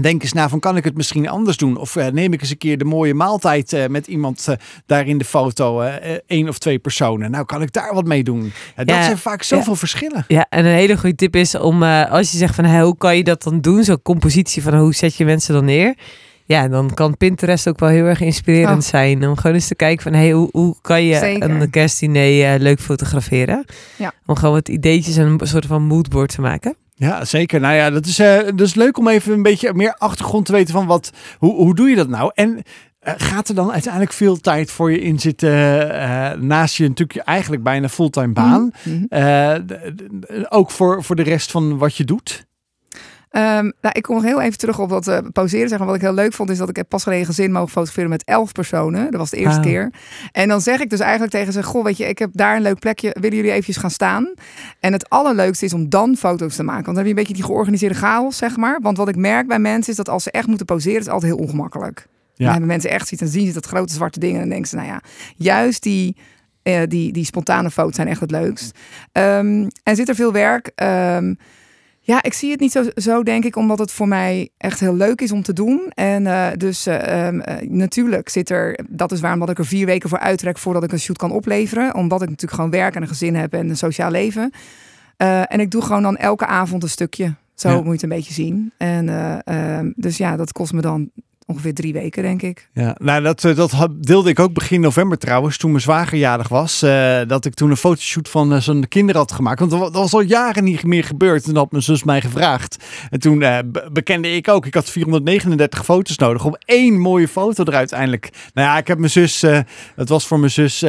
Denk eens na van kan ik het misschien anders doen? Of eh, neem ik eens een keer de mooie maaltijd eh, met iemand eh, daar in de foto. één of twee personen. Nou, kan ik daar wat mee doen? Ja, dat Ja, zijn vaak zoveel verschillen. Ja, en een hele goede tip is om, eh, als je zegt van hè, hoe kan je dat dan doen, zo'n compositie van hoe zet je mensen dan neer. Ja, dan kan Pinterest ook wel heel erg inspirerend Oh. zijn. Om gewoon eens te kijken van hey, hoe, hoe kan je Zeker. een kerstdiner eh, leuk fotograferen. Ja. Om gewoon wat ideetjes en een soort van moodboard te maken. Ja, zeker. Nou ja, dat is, eh, dat is leuk om even een beetje meer achtergrond te weten van wat, hoe, hoe doe je dat nou? En eh, gaat er dan uiteindelijk veel tijd voor je in zitten eh, naast je natuurlijk eigenlijk bijna fulltime baan? Mhm. D- ook voor, voor de rest van wat je doet? Ehm, nou, ik kom nog heel even terug op dat uh, poseren. Zeggen. Wat ik heel leuk vond, is dat ik heb pas geleden gezin mogen fotograferen met elf personen. Dat was de eerste Ah. keer. En dan zeg ik dus eigenlijk tegen ze: Goh, weet je, ik heb daar een leuk plekje. Willen jullie eventjes gaan staan? En het allerleukste is om dan foto's te maken. Want dan heb je een beetje die georganiseerde chaos, zeg maar. Want wat ik merk bij mensen is dat als ze echt moeten poseren, is het altijd heel ongemakkelijk. Dan Ja. hebben mensen echt ziet en zien ze dat grote zwarte dingen. En dan denken ze, nou ja, juist die, eh, die, die spontane foto's zijn echt het leukst. Ehm, en zit er veel werk? Ehm, ja, ik zie het niet zo, zo, denk ik, omdat het voor mij echt heel leuk is om te doen. En eh, dus eh, ehm, eh, natuurlijk zit er, dat is waarom dat ik er vier weken voor uittrek voordat ik een shoot kan opleveren. Omdat ik natuurlijk gewoon werk en een gezin heb en een sociaal leven. En ik doe gewoon dan elke avond een stukje. Zo Ja. moet je het een beetje zien. En eh, ehm, dus ja, dat kost me dan ongeveer drie weken, denk ik. Ja, nou dat, eh, dat deelde ik ook begin november trouwens, toen mijn zwager jarig was. eh, dat ik toen een fotoshoot van eh, zijn kinderen had gemaakt. Want dat wa- dat was al jaren niet meer gebeurd. En dat had mijn zus mij gevraagd. En toen be- bekende ik ook, ik had 439 foto's nodig om één mooie foto er uiteindelijk. Nou ja, ik heb mijn zus, het was voor mijn zus,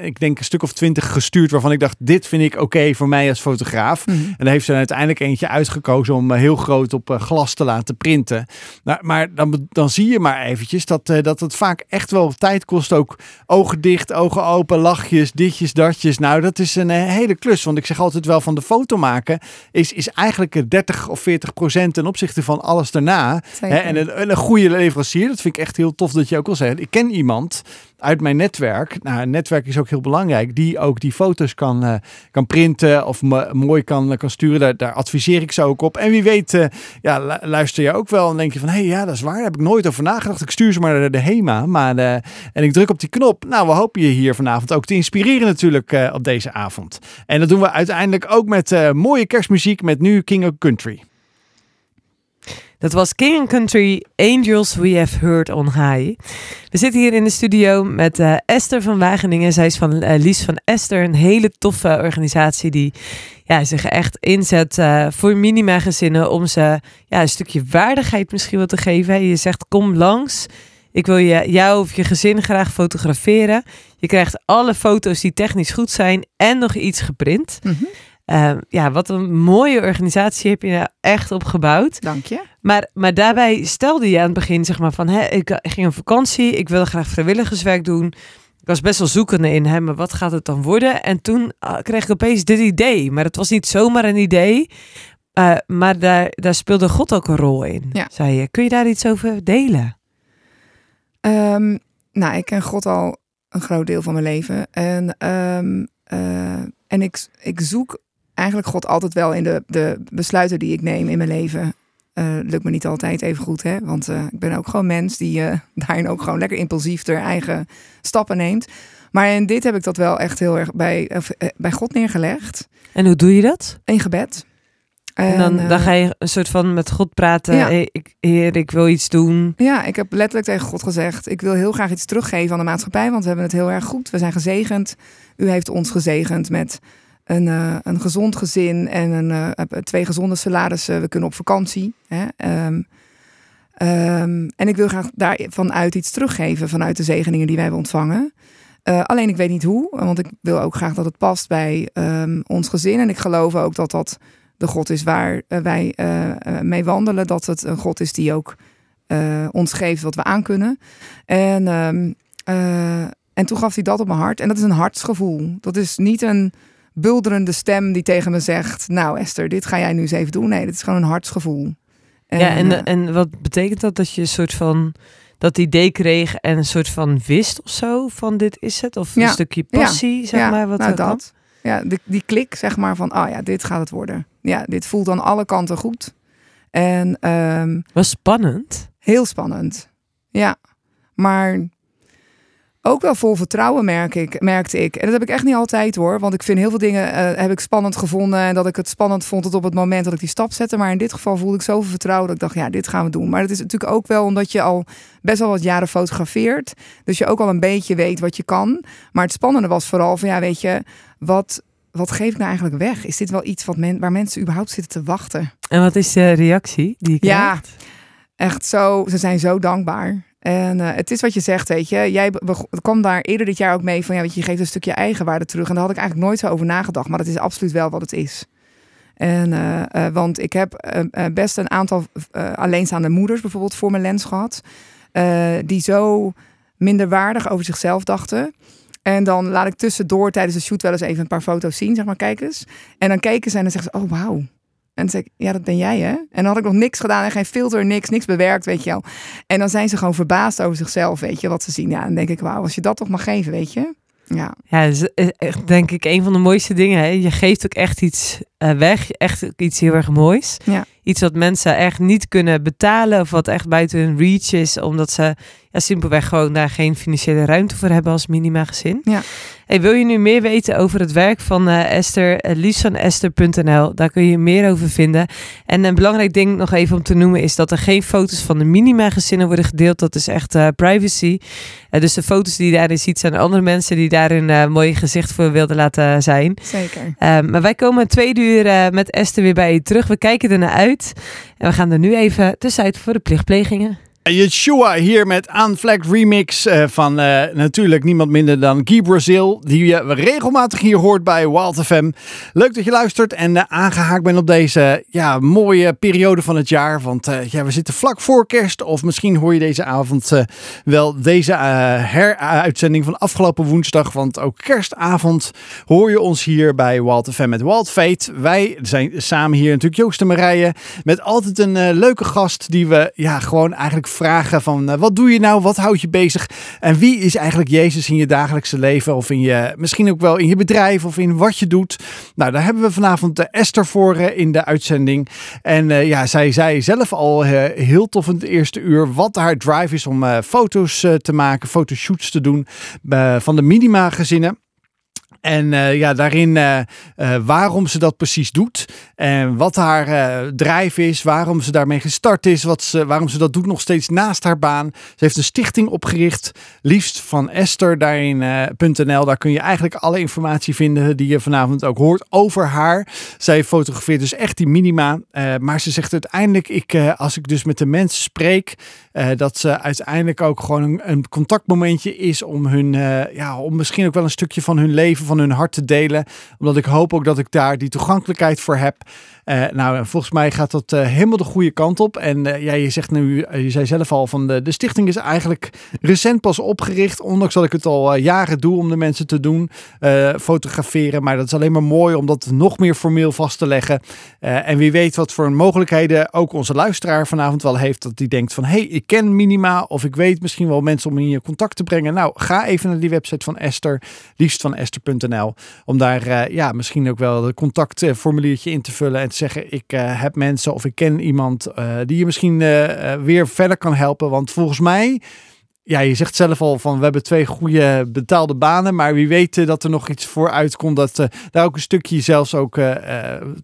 ik denk een stuk of twintig gestuurd. Waarvan ik dacht, dit vind ik oké voor mij als fotograaf. En daar heeft ze uiteindelijk eentje uitgekozen om heel groot op glas te laten printen. Nou, maar dan, dan zie je maar eventjes dat, eh, dat het vaak echt wel tijd kost. Ook ogen dicht, ogen open, lachjes, ditjes, datjes. Nou, dat is een eh, hele klus. Want ik zeg altijd wel van de foto maken is, is eigenlijk eh, 30 of 40 procent ten opzichte van alles daarna. Hè, en een, en een goede leverancier, dat vind ik echt heel tof dat je ook al zegt. Ik ken iemand uit mijn netwerk. Nou, een netwerk is ook heel belangrijk. Die ook die foto's kan, eh, kan printen of mo- mooi kan, kan sturen. Daar, daar adviseer ik ze ook op. En wie weet, ja, lu- luister je ook wel en denk je van... hé, hey, ja, dat is waar. Heb ik nooit over nagedacht. Ik stuur ze maar naar de HEMA. Maar, eh, en ik druk op die knop. Nou, we hopen je hier vanavond ook te inspireren natuurlijk eh, op deze avond. En dat doen we uiteindelijk ook met eh, mooie kerstmuziek met nu King of Country. Dat was King Country Angels We Have Heard on High. We zitten hier in de studio met eh, Esther van Wageningen. Zij is van eh, Lies van Esther, een hele toffe organisatie die ja, zich echt inzet eh, voor minima-gezinnen om ze ja, een stukje waardigheid misschien wel te geven. Je zegt kom langs. Ik wil je, jou of je gezin graag fotograferen. Je krijgt alle foto's die technisch goed zijn en nog iets geprint. Mhm. Eh, ja, wat een mooie organisatie heb je nou echt opgebouwd. Dank je. Maar, maar daarbij stelde je aan het begin zeg maar van, hè, ik, ging op vakantie, ik wilde graag vrijwilligerswerk doen. Ik was best wel zoekende in, hè, maar wat gaat het dan worden? En toen ah, kreeg ik opeens dit idee. Maar het was niet zomaar een idee, eh, maar daar, daar speelde God ook een rol in, Ja. zei je. Kun je daar iets over delen? Ehm, nou, ik ken God al een groot deel van mijn leven. En, ehm, eh, en ik, ik zoek eigenlijk God altijd wel in de, de besluiten die ik neem in mijn leven. Eh, lukt me niet altijd even goed, hè? Want eh, ik ben ook gewoon mens die eh, daarin ook gewoon lekker impulsief er eigen stappen neemt. Maar in dit heb ik dat wel echt heel erg bij, bij God neergelegd. En hoe doe je dat? In gebed. En, dan, dan ga je een soort van met God praten. Ja. Hey, ik, heer, ik wil iets doen. Ja, ik heb letterlijk tegen God gezegd: Ik wil heel graag iets teruggeven aan de maatschappij, want we hebben het heel erg goed. We zijn gezegend. U heeft ons gezegend met een, eh, een gezond gezin en een, eh, twee gezonde salarissen. We kunnen op vakantie. Hè? Ehm, ehm, en ik wil graag daarvanuit iets teruggeven vanuit de zegeningen die wij hebben ontvangen. Eh, alleen ik weet niet hoe, want ik wil ook graag dat het past bij ehm, ons gezin. En ik geloof ook dat dat de God is waar wij mee wandelen. Dat het een God is die ook ons geeft wat we aankunnen. En, en toen gaf hij dat op mijn hart. En dat is een hartsgevoel. Dat is niet een bulderende stem die tegen me zegt... nou Esther, dit ga jij nu eens even doen. Nee, dit is gewoon een hartsgevoel. ja, en, eh, en wat betekent dat? Dat je een soort van dat idee kreeg en een soort van wist of zo van dit is het? Of een stukje passie, zeg ja, maar. Wat nou, dat. Ja, die, die klik zeg maar van, oh ja, dit gaat het worden. Ja, dit voelt aan alle kanten goed. En ehm, Was spannend. Heel spannend. Ja. Maar ook wel vol vertrouwen merk ik, merkte ik. En dat heb ik echt niet altijd hoor. Want ik vind heel veel dingen eh, heb ik spannend gevonden. En dat ik het spannend vond tot op het moment dat ik die stap zette. Maar in dit geval voelde ik zoveel vertrouwen dat ik dacht, ja, dit gaan we doen. Maar dat is natuurlijk ook wel omdat je al best wel wat jaren fotografeert. Dus je ook al een beetje weet wat je kan. Maar het spannende was vooral van, ja, weet je, wat, wat geef ik nou eigenlijk weg? Is dit wel iets wat men, waar mensen überhaupt zitten te wachten? En wat is de reactie die je Ja. krijgt? Echt zo, ze zijn zo dankbaar. En eh, het is wat je zegt, weet je. Jij kwam daar eerder dit jaar ook mee van, ja, weet je, geeft een stukje eigenwaarde terug. En daar had ik eigenlijk nooit zo over nagedacht. Maar dat is absoluut wel wat het is. En, uh, want ik heb best een aantal alleenstaande moeders bijvoorbeeld voor mijn lens gehad. die zo minderwaardig over zichzelf dachten. En dan laat ik tussendoor tijdens de shoot wel eens even een paar foto's zien, zeg maar, kijk eens. En dan kijken ze en dan zeggen ze, oh wauw. En dan zeg ik, ja, dat ben jij hè? En dan had ik nog niks gedaan en geen filter, niks, niks bewerkt, weet je wel. En dan zijn ze gewoon verbaasd over zichzelf, weet je, wat ze zien. Ja, dan denk ik, wauw, als je dat toch mag geven, weet je. Ja, ja dat is echt, denk ik een van de mooiste dingen. Hè? Je geeft ook echt iets uh, weg, echt iets heel erg moois. Ja. Iets wat mensen echt niet kunnen betalen of wat echt buiten hun reach is, omdat ze ja, simpelweg gewoon daar geen financiële ruimte voor hebben als minima gezin. Ja. Hey, wil je nu meer weten over het werk van uh, Esther? Uh, daar kun je meer over vinden. En een belangrijk ding nog even om te noemen is dat er geen foto's van de minima gezinnen worden gedeeld. Dat is echt uh, privacy. dus de foto's die je daarin ziet zijn andere mensen die daar een mooi gezicht voor wilden laten zijn. Zeker. Ehm, maar wij komen twee uur met Esther weer bij je terug. We kijken er naar uit. En we gaan er nu even tussenuit voor de plichtplegingen. Yeshua hier met Unflagged Remix uh, van uh, natuurlijk niemand minder dan Guy Brazil. Die je regelmatig hier hoort bij Wild FM. Leuk dat je luistert en uh, aangehaakt bent op deze ja, mooie periode van het jaar. Want ja, we zitten vlak voor kerst. Of misschien hoor je deze avond wel deze heruitzending van afgelopen woensdag. Want ook kerstavond hoor je ons hier bij Wild FM met Wild. Wij zijn samen hier natuurlijk Joost en Marije. Met altijd een leuke gast die we ja, gewoon eigenlijk vragen van uh, wat doe je nou, wat houdt je bezig en wie is eigenlijk Jezus in je dagelijkse leven of in je, misschien ook wel in je bedrijf of in wat je doet. Nou, daar hebben we vanavond Esther voor uh, in de uitzending. En ja, zij zei zelf al heel tof in het eerste uur wat haar drive is om foto's te maken, fotoshoots te doen van de minima gezinnen. En uh, ja, daarin uh, uh, waarom ze dat precies doet. En wat haar drijf is. Waarom ze daarmee gestart is. Wat ze, waarom ze dat doet nog steeds naast haar baan. Ze heeft een stichting opgericht. Liefst van Esther daarin.nl. Daar kun je eigenlijk alle informatie vinden die je vanavond ook hoort over haar. Zij fotografeert dus echt die minima. maar ze zegt uiteindelijk, ik, als ik dus met de mensen spreek. dat ze uiteindelijk ook gewoon een, een contactmomentje is om hun, ja, om misschien ook wel een stukje van hun leven. Van hun hart te delen. Omdat ik hoop ook dat ik daar die toegankelijkheid voor heb. Uh, nou, volgens mij gaat dat uh, helemaal de goede kant op. En ja, je zegt nu, je zei zelf al van de, de stichting is eigenlijk recent pas opgericht. Ondanks dat ik het al jaren doe om de mensen te doen, fotograferen. Maar dat is alleen maar mooi om dat nog meer formeel vast te leggen. en wie weet wat voor mogelijkheden ook onze luisteraar vanavond wel heeft. Dat die denkt van, hé, hey, ik ken Minima. Of ik weet misschien wel mensen om in je contact te brengen. Nou, ga even naar die website van Esther, liefst van Esther.nl. Om daar ja, misschien ook wel een contactformuliertje in te vullen. En zeggen, ik uh, heb mensen of ik ken iemand uh, die je misschien uh, weer verder kan helpen. Want volgens mij, ja, je zegt zelf al van we hebben twee goede betaalde banen, maar wie weet dat er nog iets voor uitkomt dat daar ook een stukje zelfs ook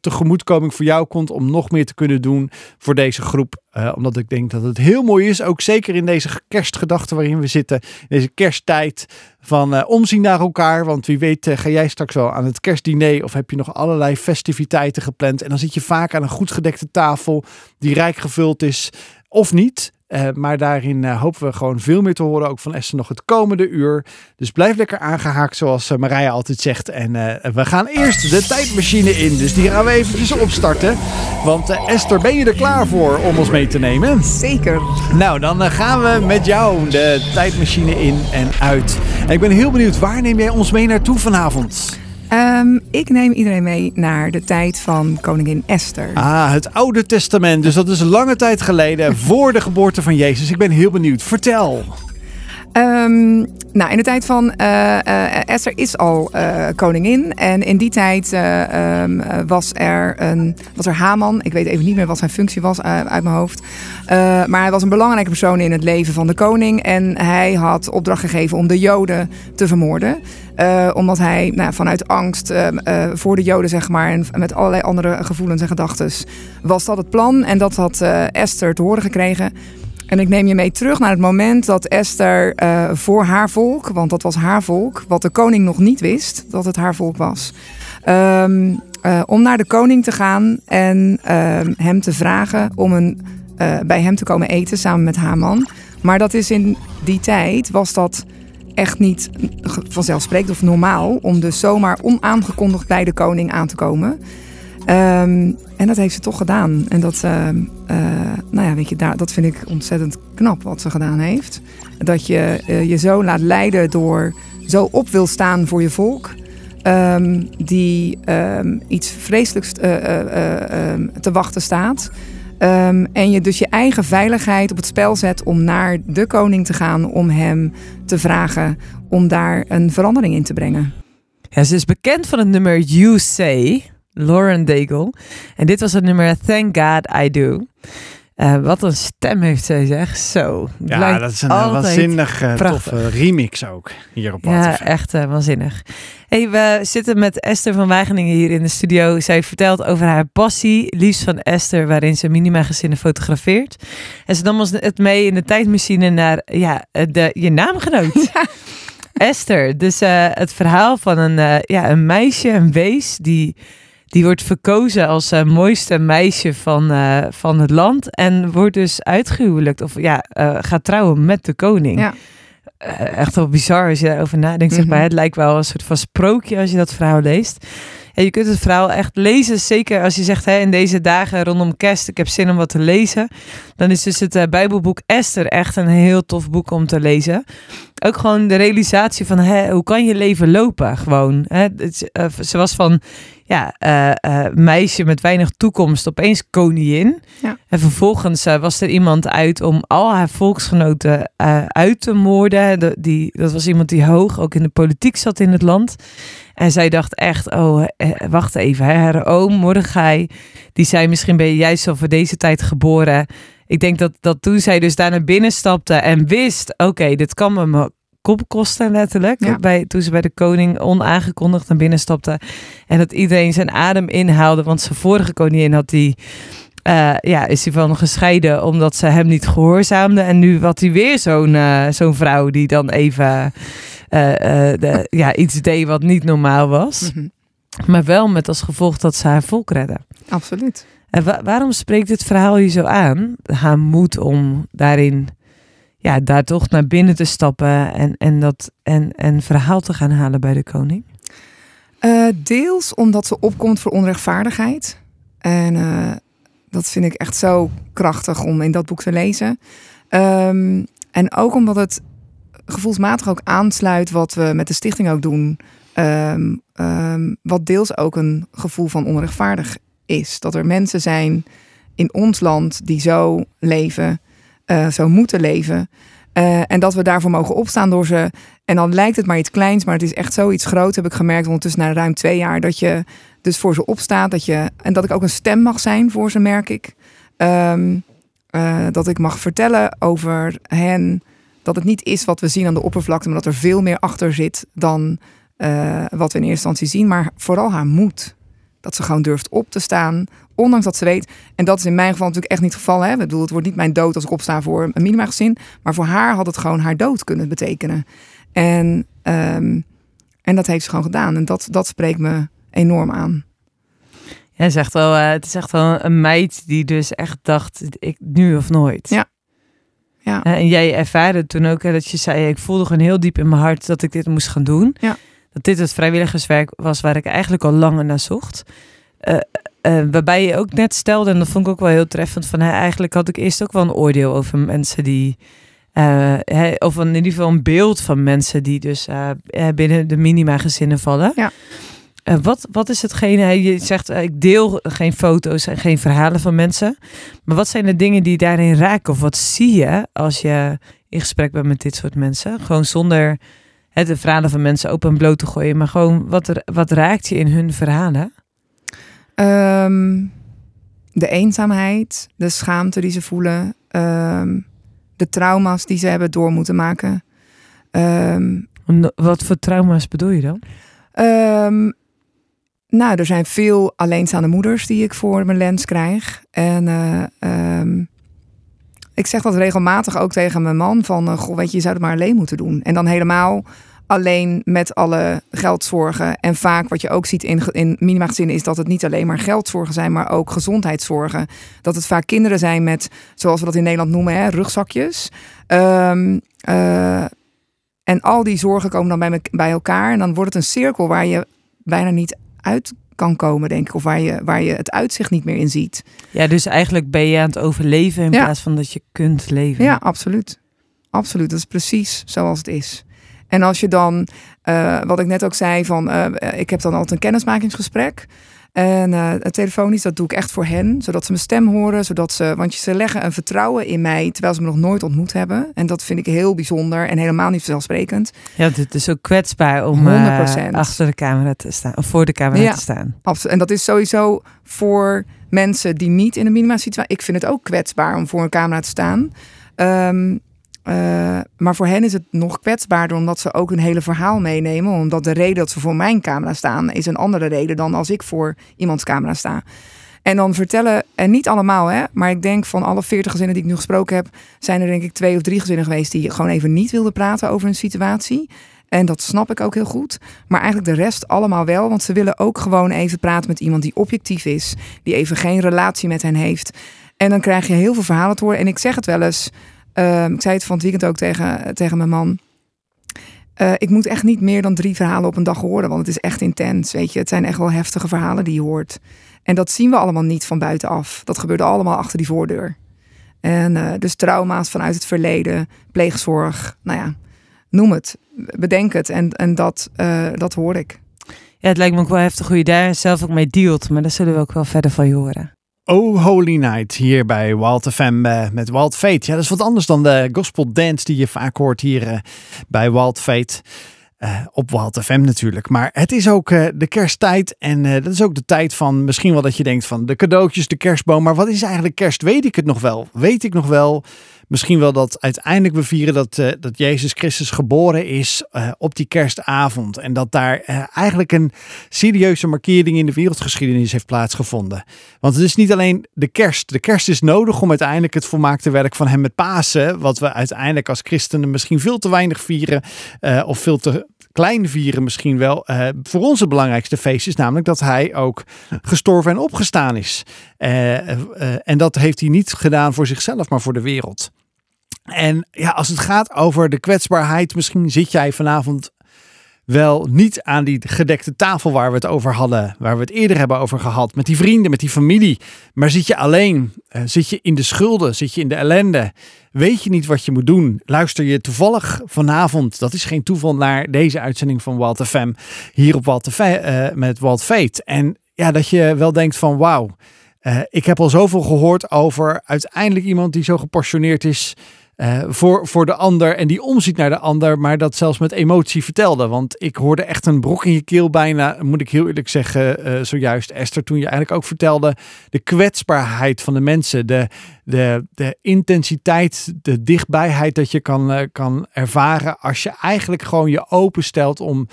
tegemoetkoming voor jou komt om nog meer te kunnen doen voor deze groep. omdat ik denk dat het heel mooi is, ook zeker in deze kerstgedachten waarin we zitten, deze kersttijd, van uh, omzien naar elkaar. Want wie weet uh, ga jij straks wel aan het kerstdiner of heb je nog allerlei festiviteiten gepland. En dan zit je vaak aan een goed gedekte tafel die rijk gevuld is of niet. Uh, maar daarin uh, hopen we gewoon veel meer te horen, ook van Esther nog het komende uur. Dus blijf lekker aangehaakt, zoals uh, Marija altijd zegt. En we gaan eerst de tijdmachine in, dus die gaan we eventjes opstarten. Want Esther, ben je er klaar voor om ons mee te nemen? Zeker. Nou, dan gaan we met jou de tijdmachine in en uit. En ik ben heel benieuwd, waar neem jij ons mee naartoe vanavond? Um, ik neem iedereen mee naar de tijd van koningin Esther. Ah, het Oude Testament. Dus dat is lange tijd geleden, voor de geboorte van Jezus. Ik ben heel benieuwd. Vertel. Um, nou, in de tijd van uh, uh, Esther is al uh, koningin. En in die tijd um, was, er een, was er Haman. Ik weet even niet meer wat zijn functie was uit mijn hoofd. maar hij was een belangrijke persoon in het leven van de koning. En hij had opdracht gegeven om de Joden te vermoorden. omdat hij nou, vanuit angst voor de Joden, zeg maar, en met allerlei andere gevoelens en gedachten, was dat het plan. En dat had Esther te horen gekregen. En ik neem je mee terug naar het moment dat Esther uh, voor haar volk, want dat was haar volk, wat de koning nog niet wist dat het haar volk was, um, uh, om naar de koning te gaan en uh, hem te vragen om een, uh, bij hem te komen eten samen met Haman. Maar dat is in die tijd, was dat echt niet vanzelfsprekend of normaal om dus zomaar onaangekondigd bij de koning aan te komen. Ehm, en dat heeft ze toch gedaan. En dat, ehm, eh, nou ja, weet je, daar, dat vind ik ontzettend knap wat ze gedaan heeft. Dat je eh, je zo laat leiden door zo op wil staan voor je volk. ehm, die iets vreselijks eh, te wachten staat. En je dus je eigen veiligheid op het spel zet om naar de koning te gaan. Om hem te vragen om daar een verandering in te brengen. Ja, ze is bekend van het nummer You Say, Lauren Daigle. En dit was het nummer Thank God I Do. Eh, wat een stem heeft zij, zeg. Zo. Ja, dat is een eh, waanzinnig eh, toffe remix ook hier op Ja, echt waanzinnig. Hey, we zitten met Esther van Wageningen hier in de studio. Zij vertelt over haar passie, liefst van Esther, waarin ze minima-gezinnen fotografeert. En ze nam ons het mee in de tijdmachine naar ja, de, je naamgenoot. Esther. Dus eh, het verhaal van een, eh, ja, een meisje, een wees, die, die wordt verkozen als eh, mooiste meisje van, eh, van het land. En wordt dus uitgehuwelijkt, of ja, eh, gaat trouwen met de koning. Ja. Echt wel bizar als je daarover nadenkt. zeg Mhm. maar. Het lijkt wel een soort van sprookje als je dat verhaal leest. En je kunt het verhaal echt lezen, zeker als je zegt hè, in deze dagen rondom kerst, ik heb zin om wat te lezen. Dan is dus het Bijbelboek Esther echt een heel tof boek om te lezen. Ook gewoon de realisatie van hè, hoe kan je leven lopen gewoon. Hè? Eh, ze was van ja, eh, eh, meisje met weinig toekomst opeens koningin. Ja. En vervolgens was er iemand uit om al haar volksgenoten uit te moorden. De, die, dat was iemand die hoog ook in de politiek zat in het land. En zij dacht echt, oh, wacht even. Hè, haar oom Mordechai, die zei misschien ben je juist al voor deze tijd geboren. Ik denk dat, dat toen zij dus daar naar binnen stapte en wist, oké, dit kan me mijn kop kosten letterlijk. Ja. Bij, toen ze bij de koning onaangekondigd naar binnen stapte. En dat iedereen zijn adem inhaalde, want zijn vorige koningin had die... eh, ja, is hij van gescheiden omdat ze hem niet gehoorzaamde. En nu had hij weer zo'n eh, zo'n vrouw die dan even eh, de, ja, iets deed wat niet normaal was. Mhm. Maar wel met als gevolg dat ze haar volk redden. Absoluut. Waarom spreekt dit verhaal je zo aan? Haar moed om daarin, ja, daar toch naar binnen te stappen en, en, dat, en, en verhaal te gaan halen bij de koning? Eh, deels omdat ze opkomt voor onrechtvaardigheid. En eh, dat vind ik echt zo krachtig om in dat boek te lezen. Ehm, en ook omdat het gevoelsmatig ook aansluit wat we met de stichting ook doen. Ehm, ehm, wat deels ook een gevoel van onrechtvaardig is. Dat er mensen zijn in ons land die zo leven, eh, zo moeten leven. Eh, en dat we daarvoor mogen opstaan door ze. En dan lijkt het maar iets kleins, maar het is echt zoiets groots. Heb ik gemerkt ondertussen na ruim twee jaar dat je dus voor ze opstaat. Dat je, en dat ik ook een stem mag zijn voor ze, merk ik. Ehm, eh, dat ik mag vertellen over hen. Dat het niet is wat we zien aan de oppervlakte, maar dat er veel meer achter zit dan wat we in eerste instantie zien. Maar vooral haar moed. Dat ze gewoon durft op te staan, ondanks dat ze weet. En dat is in mijn geval natuurlijk echt niet het geval. Hè? Ik bedoel, het wordt niet mijn dood als ik opsta voor een minimagezin. Maar voor haar had het gewoon haar dood kunnen betekenen. En, ehm, en dat heeft ze gewoon gedaan. En dat, dat spreekt me enorm aan. Ja, is echt wel, eh, het is echt wel een meid die dus echt dacht, ik, nu of nooit. Ja. Ja. Eh, En jij ervaarde toen ook hè, dat je zei, ik voelde gewoon heel diep in mijn hart dat ik dit moest gaan doen. Ja. Dat dit het vrijwilligerswerk was waar ik eigenlijk al langer naar zocht. Eh, eh, waarbij je ook net stelde, en dat vond ik ook wel heel treffend, van hè, eigenlijk had ik eerst ook wel een oordeel over mensen die, hè, of in ieder geval een beeld van mensen die dus binnen de minima gezinnen vallen. Ja. Wat, wat is hetgene, hè, je zegt ik deel geen foto's en geen verhalen van mensen, maar wat zijn de dingen die daarin raken? Of wat zie je als je in gesprek bent met dit soort mensen? Gewoon zonder hè, de verhalen van mensen open en bloot te gooien, maar gewoon wat, er, wat raakt je in hun verhalen? Ehm, de eenzaamheid, de schaamte die ze voelen, ehm, de trauma's die ze hebben door moeten maken. Ehm, Wat voor trauma's bedoel je dan? Nou, er zijn veel alleenstaande moeders die ik voor mijn lens krijg. En eh, ik zeg dat regelmatig ook tegen mijn man van... eh, goh, weet je, je zou het maar alleen moeten doen. En dan helemaal alleen met alle geldzorgen. En vaak wat je ook ziet in, in minimagezinnen... is dat het niet alleen maar geldzorgen zijn, maar ook gezondheidszorgen. Dat het vaak kinderen zijn met, zoals we dat in Nederland noemen, hè, rugzakjes. Ehm, eh, en al die zorgen komen dan bij, me- bij elkaar. En dan wordt het een cirkel waar je bijna niet uit kan komen, denk ik. Of waar je, waar je het uitzicht niet meer in ziet. Ja, dus eigenlijk ben je aan het overleven in Ja. plaats van dat je kunt leven. Ja, absoluut. Absoluut. Dat is precies zoals het is. En als je dan, eh, wat ik net ook zei, van eh, ik heb dan altijd een kennismakingsgesprek. En het telefonisch, dat doe ik echt voor hen, zodat ze mijn stem horen, zodat ze, want ze leggen een vertrouwen in mij terwijl ze me nog nooit ontmoet hebben. En dat vind ik heel bijzonder en helemaal niet vanzelfsprekend. Ja, het is ook kwetsbaar om eh, 100%. achter de camera te staan. Of voor de camera Ja. te staan. Absoluut. En dat is sowieso voor mensen die niet in de minima situatie. Ik vind het ook kwetsbaar om voor een camera te staan. Ehm, eh, maar voor hen is het nog kwetsbaarder omdat ze ook een hele verhaal meenemen. Omdat de reden dat ze voor mijn camera staan is een andere reden dan als ik voor iemands camera sta. En dan vertellen, en niet allemaal hè, maar ik denk van alle 40 gezinnen die ik nu gesproken heb, zijn er denk ik twee of drie gezinnen geweest die gewoon even niet wilden praten over een situatie. En dat snap ik ook heel goed. Maar eigenlijk de rest allemaal wel. Want ze willen ook gewoon even praten met iemand die objectief is. Die even geen relatie met hen heeft. En dan krijg je heel veel verhalen te horen. En ik zeg het wel eens. Ehm, ik zei het van het weekend ook tegen, tegen mijn man. Eh, ik moet echt niet meer dan drie verhalen op een dag horen. Want het is echt intens. Weet je, het zijn echt wel heftige verhalen die je hoort. En dat zien we allemaal niet van buitenaf. Dat gebeurde allemaal achter die voordeur. En eh, dus trauma's vanuit het verleden, pleegzorg, nou ja, noem het. Bedenk het. En, en dat, eh, dat hoor ik. Ja, het lijkt me ook wel heftig hoe je daar zelf ook mee dealt. Maar daar zullen we ook wel verder van je horen. Oh Holy Night hier bij Wild FM eh, met Wild Fate. Ja, dat is wat anders dan de gospel dance die je vaak hoort hier eh, bij Wild Fate. Eh, op Wild FM natuurlijk. Maar het is ook de kersttijd. En dat is ook de tijd van misschien wel dat je denkt van de cadeautjes, de kerstboom. Maar wat is eigenlijk kerst? Weet ik het nog wel? Weet ik nog wel? Misschien wel dat uiteindelijk we vieren dat, eh, dat Jezus Christus geboren is eh, op die kerstavond. En dat daar eh, eigenlijk een serieuze markering in de wereldgeschiedenis heeft plaatsgevonden. Want het is niet alleen de kerst. De kerst is nodig om uiteindelijk het volmaakte werk van hem met Pasen, wat we uiteindelijk als christenen misschien veel te weinig vieren, of veel te klein vieren misschien wel, voor ons het belangrijkste feest is namelijk dat hij ook gestorven en opgestaan is. En dat heeft hij niet gedaan voor zichzelf, maar voor de wereld. En ja, als het gaat over de kwetsbaarheid, misschien zit jij vanavond wel niet aan die gedekte tafel waar we het over hadden, waar we het eerder hebben over gehad, met die vrienden, met die familie. Maar zit je alleen? Eh, zit je in de schulden? Zit je in de ellende? Weet je niet wat je moet doen? Luister je toevallig vanavond, dat is geen toeval, naar deze uitzending van Walt FM hier op Walt eh, met Walt Fate. En ja, dat je wel denkt van wauw, eh, ik heb al zoveel gehoord over uiteindelijk iemand die zo gepassioneerd is eh, voor, voor de ander en die omziet naar de ander, maar dat zelfs met emotie vertelde. Want ik hoorde echt een brok in je keel bijna, moet ik heel eerlijk zeggen, eh, zojuist Esther, toen je eigenlijk ook vertelde de kwetsbaarheid van de mensen, de, de, de intensiteit, de dichtbijheid dat je kan, eh, kan ervaren als je eigenlijk gewoon je openstelt om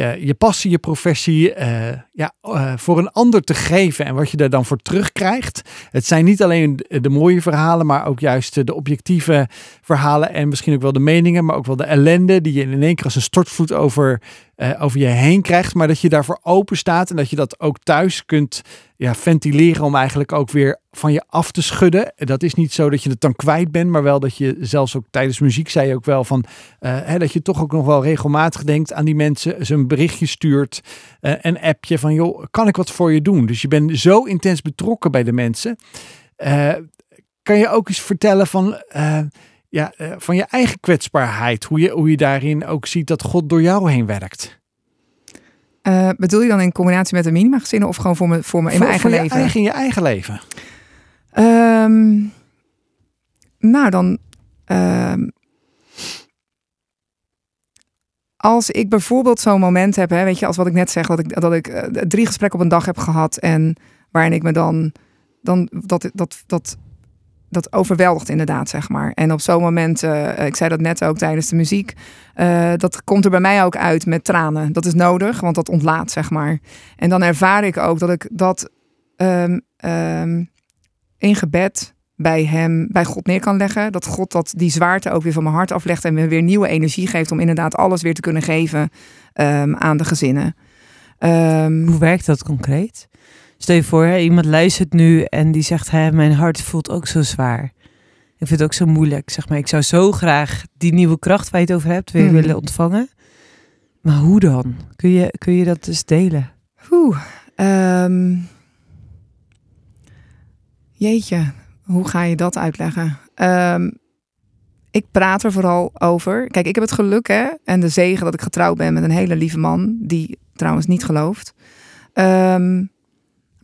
eh, je passie, je professie eh, ja, eh, voor een ander te geven en wat je daar dan voor terugkrijgt. Het zijn niet alleen de, de mooie verhalen, maar ook juist de objectieve verhalen en misschien ook wel de meningen, maar ook wel de ellende die je in één keer als een stortvloed over, eh, over je heen krijgt, maar dat je daarvoor open staat en dat je dat ook thuis kunt ja, ventileren om eigenlijk ook weer van je af te schudden. Dat is niet zo dat je het dan kwijt bent, maar wel dat je zelfs ook tijdens muziek zei je ook wel van eh, hè, dat je toch ook nog wel regelmatig denkt aan die mensen, ze een berichtje stuurt, eh, een appje van joh, kan ik wat voor je doen? Dus je bent zo intens betrokken bij de mensen. Kan je ook eens vertellen van, ja, eh, van je eigen kwetsbaarheid, hoe je, hoe je daarin ook ziet dat God door jou heen werkt? Eh, bedoel je dan in combinatie met de minima gezinnen of gewoon voor me, voor me in Voor- mijn eigen voor je leven? eigen, in je eigen leven. Ehm, nou, dan. ehm, als ik bijvoorbeeld zo'n moment heb, hè, weet je, als wat ik net zeg, dat ik, dat ik eh, drie gesprekken op een dag heb gehad en waarin ik me dan, dan dat, dat, dat, dat overweldigt inderdaad, zeg maar. En op zo'n moment, eh, ik zei dat net ook tijdens de muziek, eh, dat komt er bij mij ook uit met tranen. Dat is nodig, want dat ontlaat, zeg maar. En dan ervaar ik ook dat ik dat ehm, ehm, in gebed bij hem, bij God neer kan leggen. Dat God dat die zwaarte ook weer van mijn hart aflegt en me weer nieuwe energie geeft om inderdaad alles weer te kunnen geven ehm, aan de gezinnen. Hoe werkt dat concreet? Stel je voor, hè, iemand luistert nu en die zegt: hè, Mijn hart voelt ook zo zwaar. Ik vind het ook zo moeilijk. Zeg maar, ik zou zo graag die nieuwe kracht waar je het over hebt weer Mhm. willen ontvangen. Maar hoe dan? Kun je, kun je dat dus delen? Oeh, Ehm, jeetje, hoe ga je dat uitleggen? Ehm, ik praat er vooral over. Kijk, ik heb het geluk hè, en de zegen dat ik getrouwd ben met een hele lieve man, die trouwens niet gelooft. Ehm,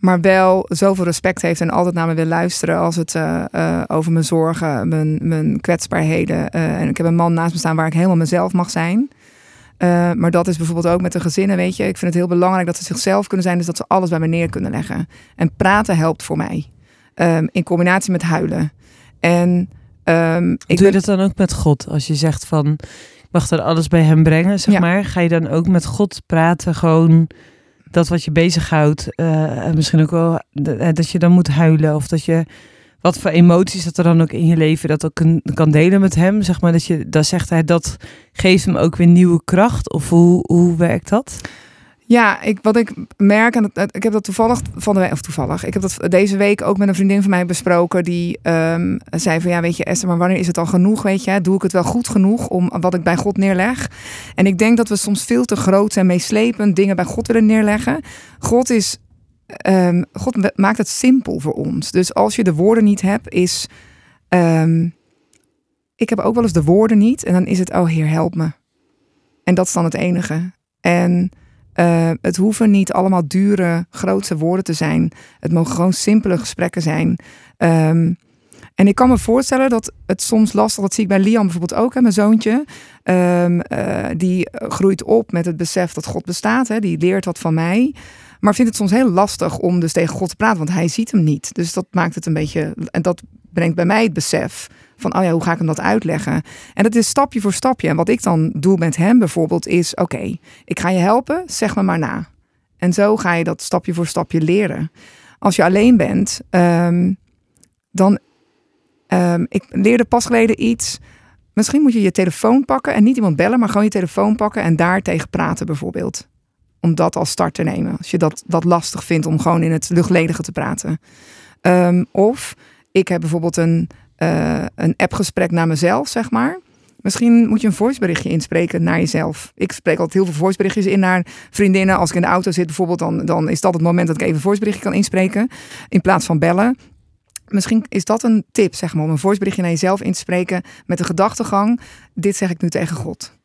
maar wel zoveel respect heeft en altijd naar me wil luisteren als het uh, uh, over mijn zorgen, mijn, mijn kwetsbaarheden. Uh, en ik heb een man naast me staan waar ik helemaal mezelf mag zijn. maar dat is bijvoorbeeld ook met de gezinnen, weet je. Ik vind het heel belangrijk dat ze zichzelf kunnen zijn, dus dat ze alles bij me neer kunnen leggen. En praten helpt voor mij. Um, in combinatie met huilen. En um, ik Doe je dat dan ook met God? Als je zegt van, ik mag dan alles bij hem brengen, zeg ja. maar. Ga je dan ook met God praten, gewoon dat wat je bezighoudt, uh, misschien ook wel dat je dan moet huilen of dat je wat voor emoties dat er dan ook in je leven dat ook kan, kan delen met hem, zeg maar dat je dat zegt hij dat geeft hem ook weer nieuwe kracht of hoe hoe werkt dat? Ja, ik, wat ik merk, en ik heb dat toevallig van de of toevallig, ik heb dat deze week ook met een vriendin van mij besproken. Die um, zei van ja, weet je, Esther, maar wanneer is het al genoeg? Weet je, doe ik het wel goed genoeg om wat ik bij God neerleg? En ik denk dat we soms veel te groot en meeslepend dingen bij God willen neerleggen. God is, um, God maakt het simpel voor ons. Dus als je de woorden niet hebt, is. Um, ik heb ook wel eens de woorden niet. En dan is het, oh Heer, help me. En dat is dan het enige. En uh, het hoeven niet allemaal dure, grootse woorden te zijn. Het mogen gewoon simpele gesprekken zijn. Um, en ik kan me voorstellen dat het soms lastig, dat zie ik bij Liam bijvoorbeeld ook, hè, mijn zoontje. Um, uh, die groeit op met het besef dat God bestaat. Hè, die leert wat van mij. Maar vindt het soms heel lastig om dus tegen God te praten, want hij ziet hem niet. Dus dat maakt het een beetje. En dat brengt bij mij het besef van, oh ja, hoe ga ik hem dat uitleggen? En dat is stapje voor stapje. En wat ik dan doe met hem bijvoorbeeld is, oké, ik ga je helpen, zeg me maar na. En zo ga je dat stapje voor stapje leren. Als je alleen bent, um, dan, um, ik leerde pas geleden iets. Misschien moet je je telefoon pakken en niet iemand bellen, maar gewoon je telefoon pakken en daar tegen praten bijvoorbeeld. Om dat als start te nemen. Als je dat, dat lastig vindt om gewoon in het luchtledige te praten. Um, of ik heb bijvoorbeeld een, uh, een appgesprek naar mezelf, zeg maar. Misschien moet je een voiceberichtje inspreken naar jezelf. Ik spreek altijd heel veel voiceberichtjes in naar vriendinnen. Als ik in de auto zit bijvoorbeeld, dan, dan is dat het moment dat ik even een voiceberichtje kan inspreken. In plaats van bellen. Misschien is dat een tip, zeg maar, om een voiceberichtje naar jezelf in te spreken met de gedachtegang. Dit zeg ik nu tegen God.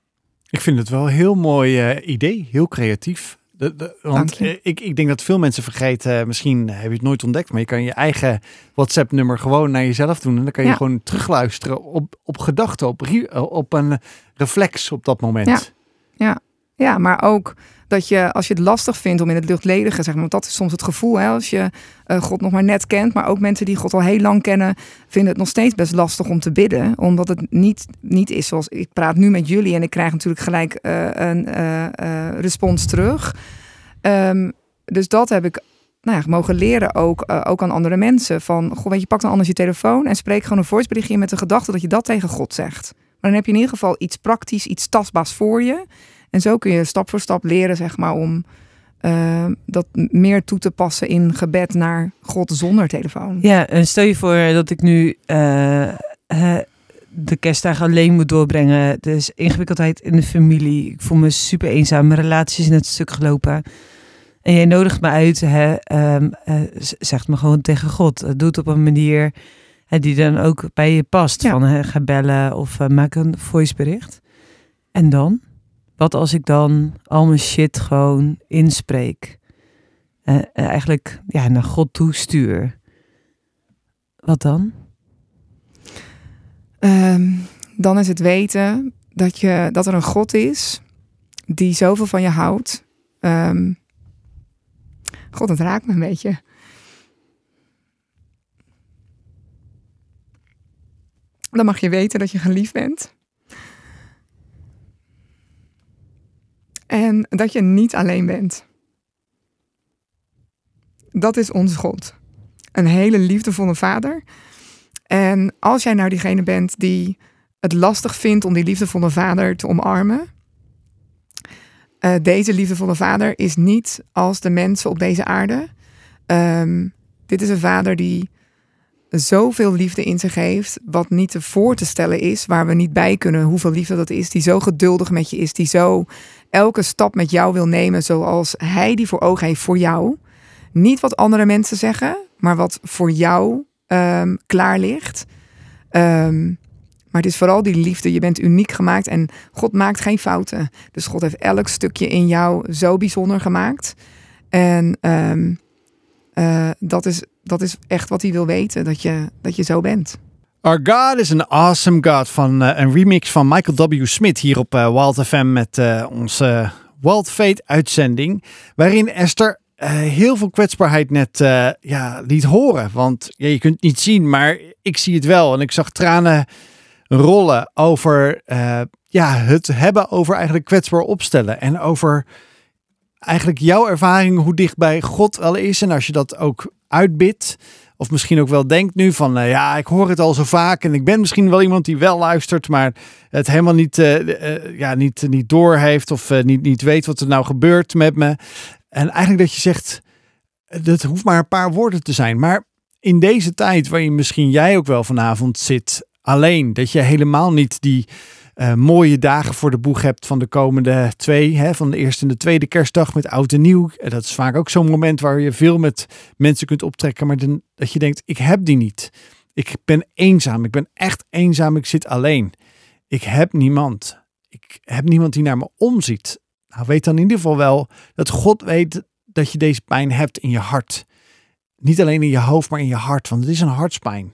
Ik vind het wel een heel mooi uh, idee, heel creatief. De, de, want ik, ik denk dat veel mensen vergeten, uh, misschien heb je het nooit ontdekt, maar je kan je eigen WhatsApp-nummer gewoon naar jezelf doen. En dan kan je ja. gewoon terugluisteren op, op gedachten, op, op een reflex op dat moment. Ja. ja, ja, maar ook dat je, als je het lastig vindt om in het luchtledige, zeg maar, want dat is soms het gevoel, hè, als je uh, God nog maar net kent, maar ook mensen die God al heel lang kennen, vinden het nog steeds best lastig om te bidden, omdat het niet, niet is zoals ik praat nu met jullie en ik krijg natuurlijk gelijk uh, een uh, respons terug. Um, dus dat heb ik nou ja, mogen leren ook, ook aan andere mensen. Van, goh, weet je, pak dan anders je telefoon en spreek gewoon een voiceberichtje met de gedachte dat je dat tegen God zegt. Maar dan heb je in ieder geval iets praktisch, iets tastbaars voor je. En zo kun je stap voor stap leren, zeg maar, om uh, dat meer toe te passen in gebed naar God zonder telefoon. Ja, en stel je voor dat ik nu uh, de kerstdagen alleen moet doorbrengen. Dus ingewikkeldheid in de familie. Ik voel me super eenzaam. Mijn relatie is net stuk gelopen. En jij nodigt me uit, hè, um, zegt me gewoon tegen God. Doe het op een manier hè, die dan ook bij je past. Ja. Van hè, ga bellen of maak een voicebericht. En dan? Wat als ik dan al mijn shit gewoon inspreek? Uh, eigenlijk ja, naar God toe stuur. Wat dan? Um, dan is het weten dat, je, dat er een God is die zoveel van je houdt. Um, God, het raakt me een beetje. Dan mag je weten dat je geliefd bent. En dat je niet alleen bent. Dat is onze God. Een hele liefdevolle vader. En als jij nou diegene bent die het lastig vindt om die liefdevolle vader te omarmen. Uh, deze liefdevolle vader is niet als de mensen op deze aarde. Um, dit is een vader die zoveel liefde in zich heeft, wat niet te voor te stellen is, waar we niet bij kunnen hoeveel liefde dat is, die zo geduldig met je is, die zo elke stap met jou wil nemen zoals hij die voor ogen heeft voor jou. Niet wat andere mensen zeggen, maar wat voor jou ehm, klaar ligt. Ehm, maar het is vooral die liefde. Je bent uniek gemaakt en God maakt geen fouten. Dus God heeft elk stukje in jou zo bijzonder gemaakt. En ehm, eh, dat, is, dat is echt wat hij wil weten, dat je, dat je zo bent. Our God is an Awesome God van eh, een remix van Michael W. Smith hier op uh, Wild FM met onze Wild Fate uitzending. Waarin Esther heel veel kwetsbaarheid net ja, liet horen. Want je kunt het niet zien, maar ik zie het wel. En ik zag tranen rollen over ja, het hebben over eigenlijk kwetsbaar opstellen. En over eigenlijk jouw ervaring hoe dicht bij God wel is. En als je dat ook uitbidt. Of misschien ook wel denkt nu van, uh, ja, ik hoor het al zo vaak en ik ben misschien wel iemand die wel luistert, maar het helemaal niet, uh, ja, niet, niet door of niet, niet weet wat er nou gebeurt met me. En eigenlijk dat je zegt, dat hoeft maar een paar woorden te zijn. Maar in deze tijd waarin misschien jij ook wel vanavond zit alleen, dat je helemaal niet die uh, mooie dagen voor de boeg hebt van de komende twee. Hè, van de eerste en de tweede kerstdag met oud en nieuw. En dat is vaak ook zo'n moment waar je veel met mensen kunt optrekken. Maar dan, dat je denkt, ik heb die niet. Ik ben eenzaam. Ik ben echt eenzaam. Ik zit alleen. Ik heb niemand. Ik heb niemand die naar me omziet. Nou, weet dan in ieder geval wel dat God weet dat je deze pijn hebt in je hart. Niet alleen in je hoofd, maar in je hart. Want het is een hartspijn.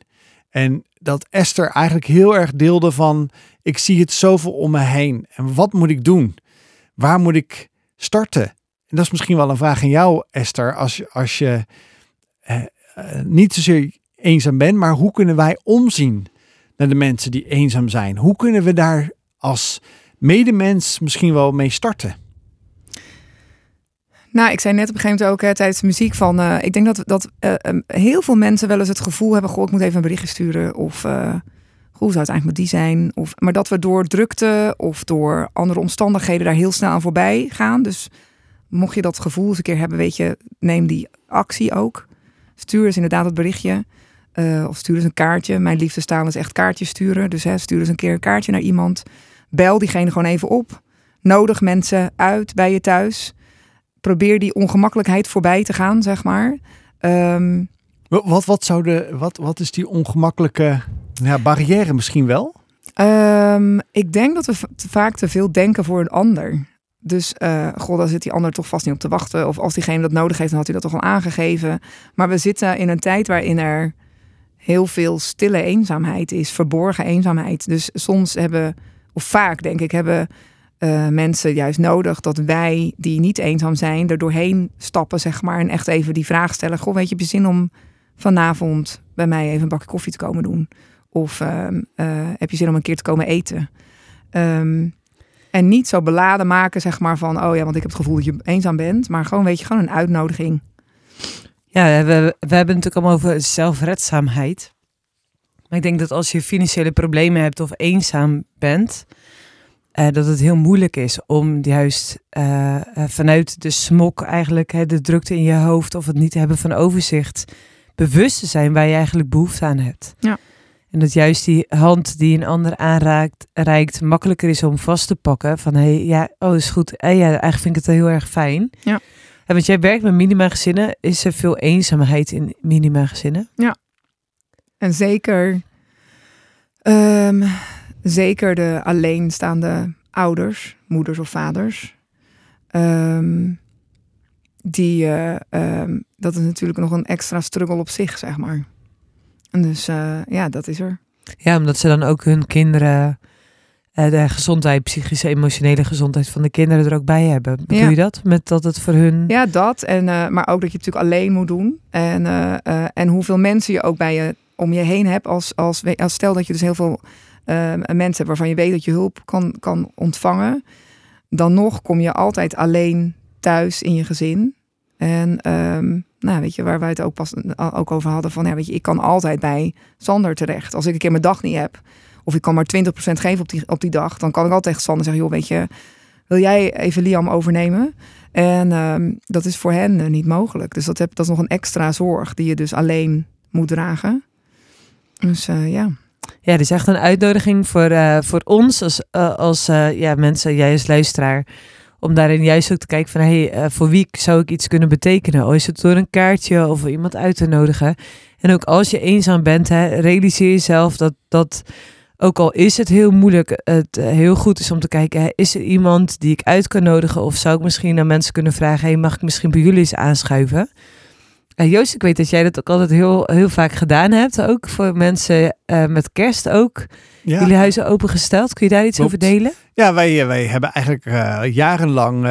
En dat Esther eigenlijk heel erg deelde van, ik zie het zoveel om me heen. En wat moet ik doen? Waar moet ik starten? En dat is misschien wel een vraag aan jou, Esther, als je, als je eh, eh, niet zozeer eenzaam bent, maar hoe kunnen wij omzien naar de mensen die eenzaam zijn? Hoe kunnen we daar als medemens misschien wel mee starten? Nou, ik zei net op een gegeven moment ook hè, tijdens de muziek van... Uh, ik denk dat, dat uh, um, heel veel mensen wel eens het gevoel hebben... goh, ik moet even een berichtje sturen of... Hoe zou het eigenlijk met die zijn? Of, maar dat we door drukte of door andere omstandigheden daar heel snel aan voorbij gaan. Dus mocht je dat gevoel eens een keer hebben, weet je, neem die actie ook. Stuur eens inderdaad het berichtje. Of stuur eens een kaartje. Mijn liefste staan is echt kaartjes sturen. Dus hè, stuur eens een keer een kaartje naar iemand. Bel diegene gewoon even op. Nodig mensen uit bij je thuis probeer die ongemakkelijkheid voorbij te gaan, zeg maar. Um, wat, wat, zou de, wat, wat is die ongemakkelijke ja, barrière misschien wel? Um, ik denk dat we vaak te veel denken voor een ander. Dus, uh, god, daar zit die ander toch vast niet op te wachten. Of als diegene dat nodig heeft, dan had hij dat toch al aangegeven. Maar we zitten in een tijd waarin er heel veel stille eenzaamheid is, verborgen eenzaamheid. Dus soms hebben, of vaak denk ik, hebben uh, mensen juist nodig dat wij die niet eenzaam zijn er doorheen stappen, zeg maar. En echt even die vraag stellen. Goh, weet je, heb je zin om vanavond bij mij even een bakje koffie te komen doen? Of uh, uh, heb je zin om een keer te komen eten? Um, en niet zo beladen maken, zeg maar, van... oh ja, want ik heb het gevoel dat je eenzaam bent. Maar gewoon, weet je, gewoon een uitnodiging. Ja, we, we hebben het natuurlijk allemaal over zelfredzaamheid. Maar ik denk dat als je financiële problemen hebt of eenzaam bent... Uh, dat het heel moeilijk is om juist uh, uh, vanuit de smok eigenlijk hè, de drukte in je hoofd of het niet hebben van overzicht bewust te zijn waar je eigenlijk behoefte aan hebt. Ja. En dat juist die hand die een ander aanraakt, reikt, makkelijker is om vast te pakken. Van hé, hey, ja, oh, is goed. En ja, eigenlijk vind ik het heel erg fijn. Ja. En want jij werkt met minima gezinnen, is er veel eenzaamheid in minima gezinnen? Ja. En zeker. Um, zeker de alleenstaande ouders, moeders of vaders. Um, die, uh, um, dat is natuurlijk nog een extra struggle op zich, zeg maar. En dus uh, ja, dat is er. Ja, omdat ze dan ook hun kinderen, uh, de gezondheid, psychische, emotionele gezondheid van de kinderen er ook bij hebben. Bedoel ja. je dat? Met dat het voor hun. Ja, dat. En, maar ook dat je het natuurlijk alleen moet doen. En, en hoeveel mensen je ook bij je om je heen hebt. Als, als, als stel dat je dus heel veel uh, mensen waarvan je weet dat je hulp kan, kan ontvangen, dan nog kom je altijd alleen thuis in je gezin. En um, nou, weet je, waar wij het ook pas ook over hadden van, ja, weet je, ik kan altijd bij Sander terecht. Als ik een keer mijn dag niet heb, of ik kan maar 20% geven op die, op die dag, dan kan ik altijd tegen Sander zeggen, joh, weet je, wil jij even Liam overnemen? En um, dat is voor hen uh, niet mogelijk. Dus dat, heb, dat is nog een extra zorg die je dus alleen moet dragen. Dus uh, ja. Ja, dit is echt een uitnodiging voor, uh, voor ons als, uh, als uh, ja, mensen, jij als luisteraar, om daarin juist ook te kijken van, hey, voor wie zou ik iets kunnen betekenen? Al is het door een kaartje of iemand uit te nodigen. En ook als je eenzaam bent, hè, realiseer jezelf dat, dat ook al is het heel moeilijk, het heel goed is om te kijken, is er iemand die ik uit kan nodigen? Of zou ik misschien naar mensen kunnen vragen, hey, mag ik misschien bij jullie eens aanschuiven? Uh, Joost, ik weet dat jij dat ook altijd heel, heel vaak gedaan hebt. Ook voor mensen uh, met kerst ook. Ja. Jullie huizen opengesteld. Kun je daar iets Klopt. over delen? Ja, wij, wij hebben eigenlijk uh, jarenlang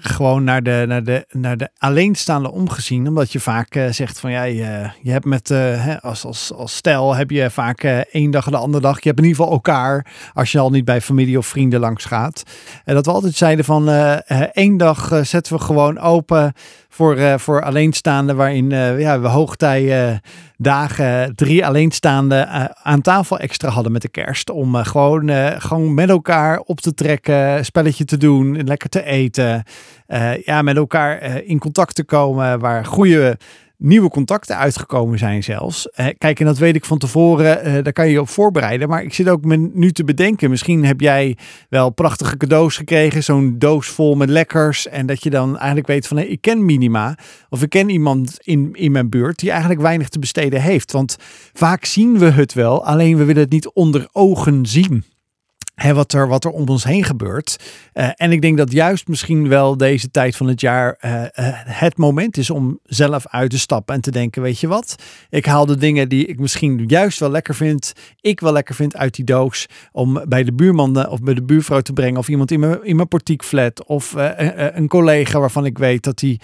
gewoon naar de, naar, de, naar de alleenstaande omgezien. Omdat je vaak zegt van ja, je, je hebt met, hè, als, als, als stel heb je vaak één dag en de andere dag. Je hebt in ieder geval elkaar als je al niet bij familie of vrienden langs gaat. En dat we altijd zeiden van één dag zetten we gewoon open voor, voor alleenstaanden. Waarin ja, we hoogtij dagen drie alleenstaanden aan tafel extra hadden met de kerst. Om gewoon, gewoon met elkaar op te trekken, spelletje te doen, lekker te eten. Uh, ja, met elkaar uh, in contact te komen waar goede nieuwe contacten uitgekomen zijn zelfs. Uh, kijk, en dat weet ik van tevoren, daar kan je je op voorbereiden. Maar ik zit ook me nu te bedenken, misschien heb jij wel prachtige cadeaus gekregen, zo'n doos vol met lekkers. En dat je dan eigenlijk weet van, ik ken Minima, of ik ken iemand in, in mijn buurt die eigenlijk weinig te besteden heeft. Want vaak zien we het wel, alleen we willen het niet onder ogen zien wat, er, wat er om ons heen gebeurt. Uh, en ik denk dat juist misschien wel deze tijd van het jaar uh, uh, het moment is om zelf uit te stappen en te denken: weet je wat, ik haal de dingen die ik misschien juist wel lekker vind, ik wel lekker vind uit die doos, om bij de buurman of bij de buurvrouw te brengen, of iemand in mijn, in mijn portiekflat, of een collega waarvan ik weet dat hij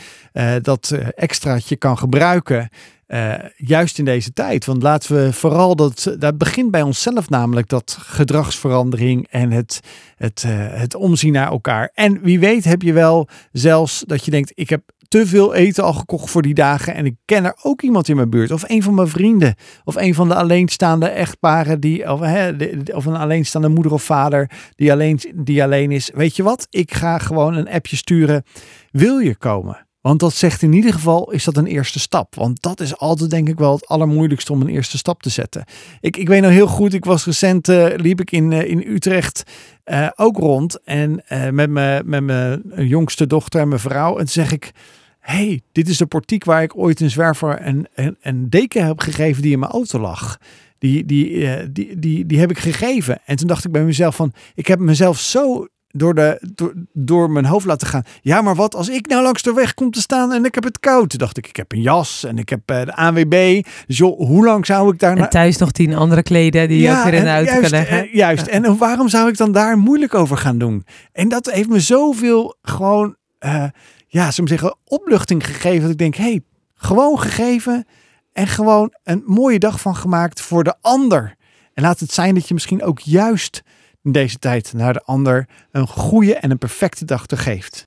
dat extraatje kan gebruiken. Uh, juist in deze tijd. Want laten we vooral dat. Dat begint bij onszelf namelijk dat gedragsverandering en het, het, uh, het omzien naar elkaar. En wie weet heb je wel zelfs dat je denkt: ik heb te veel eten al gekocht voor die dagen. En ik ken er ook iemand in mijn buurt. Of een van mijn vrienden. Of een van de alleenstaande echtparen. Die, of, hè, of een alleenstaande moeder of vader. Die alleen, die alleen is. Weet je wat? Ik ga gewoon een appje sturen. Wil je komen? Want dat zegt in ieder geval, is dat een eerste stap. Want dat is altijd denk ik wel het allermoeilijkste om een eerste stap te zetten. Ik, ik weet nog heel goed, ik was recent, uh, liep ik in, uh, in Utrecht uh, ook rond. En met mijn met mijn jongste dochter en mijn vrouw. En toen zeg ik, hey, dit is de portiek waar ik ooit een zwerver een, een, een deken heb gegeven die in mijn auto lag. Die, die, die, die, die heb ik gegeven. En toen dacht ik bij mezelf van, ik heb mezelf zo door, de, door, door mijn hoofd laten gaan. Ja, maar wat als ik nou langs de weg kom te staan en ik heb het koud? Toen dacht ik, ik heb een jas en ik heb uh, de ANWB. Dus joh, hoe lang zou ik daar... En thuis nog tien andere kleden die ja, je ook weer in de auto juist, kan leggen. Uh, juist, en waarom zou ik dan daar moeilijk over gaan doen? En dat heeft me zoveel gewoon, uh, ja, zullen zeggen, opluchting gegeven. Dat ik denk, hey, gewoon gegeven en gewoon een mooie dag van gemaakt voor de ander. En laat het zijn dat je misschien ook juist in deze tijd naar de ander een goede en een perfecte dag te geeft.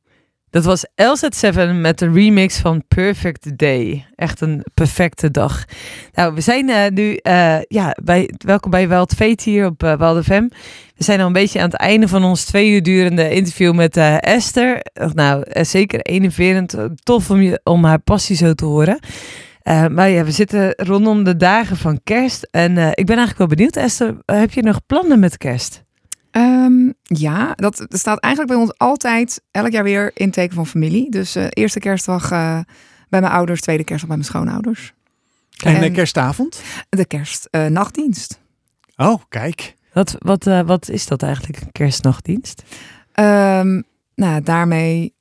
Dat was LZ7 met de remix van Perfect Day. Echt een perfecte dag. Nou, we zijn uh, nu, uh, ja, bij, welkom bij Wild Fate hier op uh, Wild FM. We zijn al een beetje aan het einde van ons twee uur durende interview met Esther. Nou, zeker enerverend. Tof om, je, om haar passie zo te horen. maar ja, we zitten rondom de dagen van kerst. En ik ben eigenlijk wel benieuwd, Esther, heb je nog plannen met kerst? Um, ja, dat, staat eigenlijk bij ons altijd elk jaar weer in teken van familie. Dus uh, eerste kerstdag uh, bij mijn ouders, tweede kerstdag bij mijn schoonouders. En, de kerstavond? De kerstnachtdienst. Uh, oh, kijk. Wat, wat, wat is dat eigenlijk, een kerstnachtdienst? Um, nou, daarmee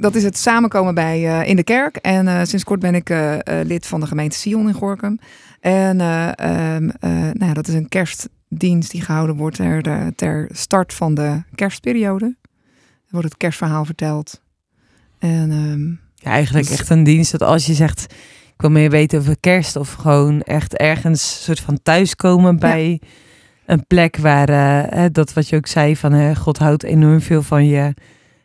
dat is het samenkomen bij, in de kerk. En sinds kort ben ik lid van de gemeente Sion in Gorkum. En um, nou ja, dat is een kerst dienst die gehouden wordt ter, de, ter start van de kerstperiode. Er wordt het kerstverhaal verteld. En, um, ja, eigenlijk dus... echt een dienst dat als je zegt, ik wil meer weten over kerst of gewoon echt ergens soort van thuiskomen bij een plek waar uh, dat wat je ook zei van uh, God houdt enorm veel van je.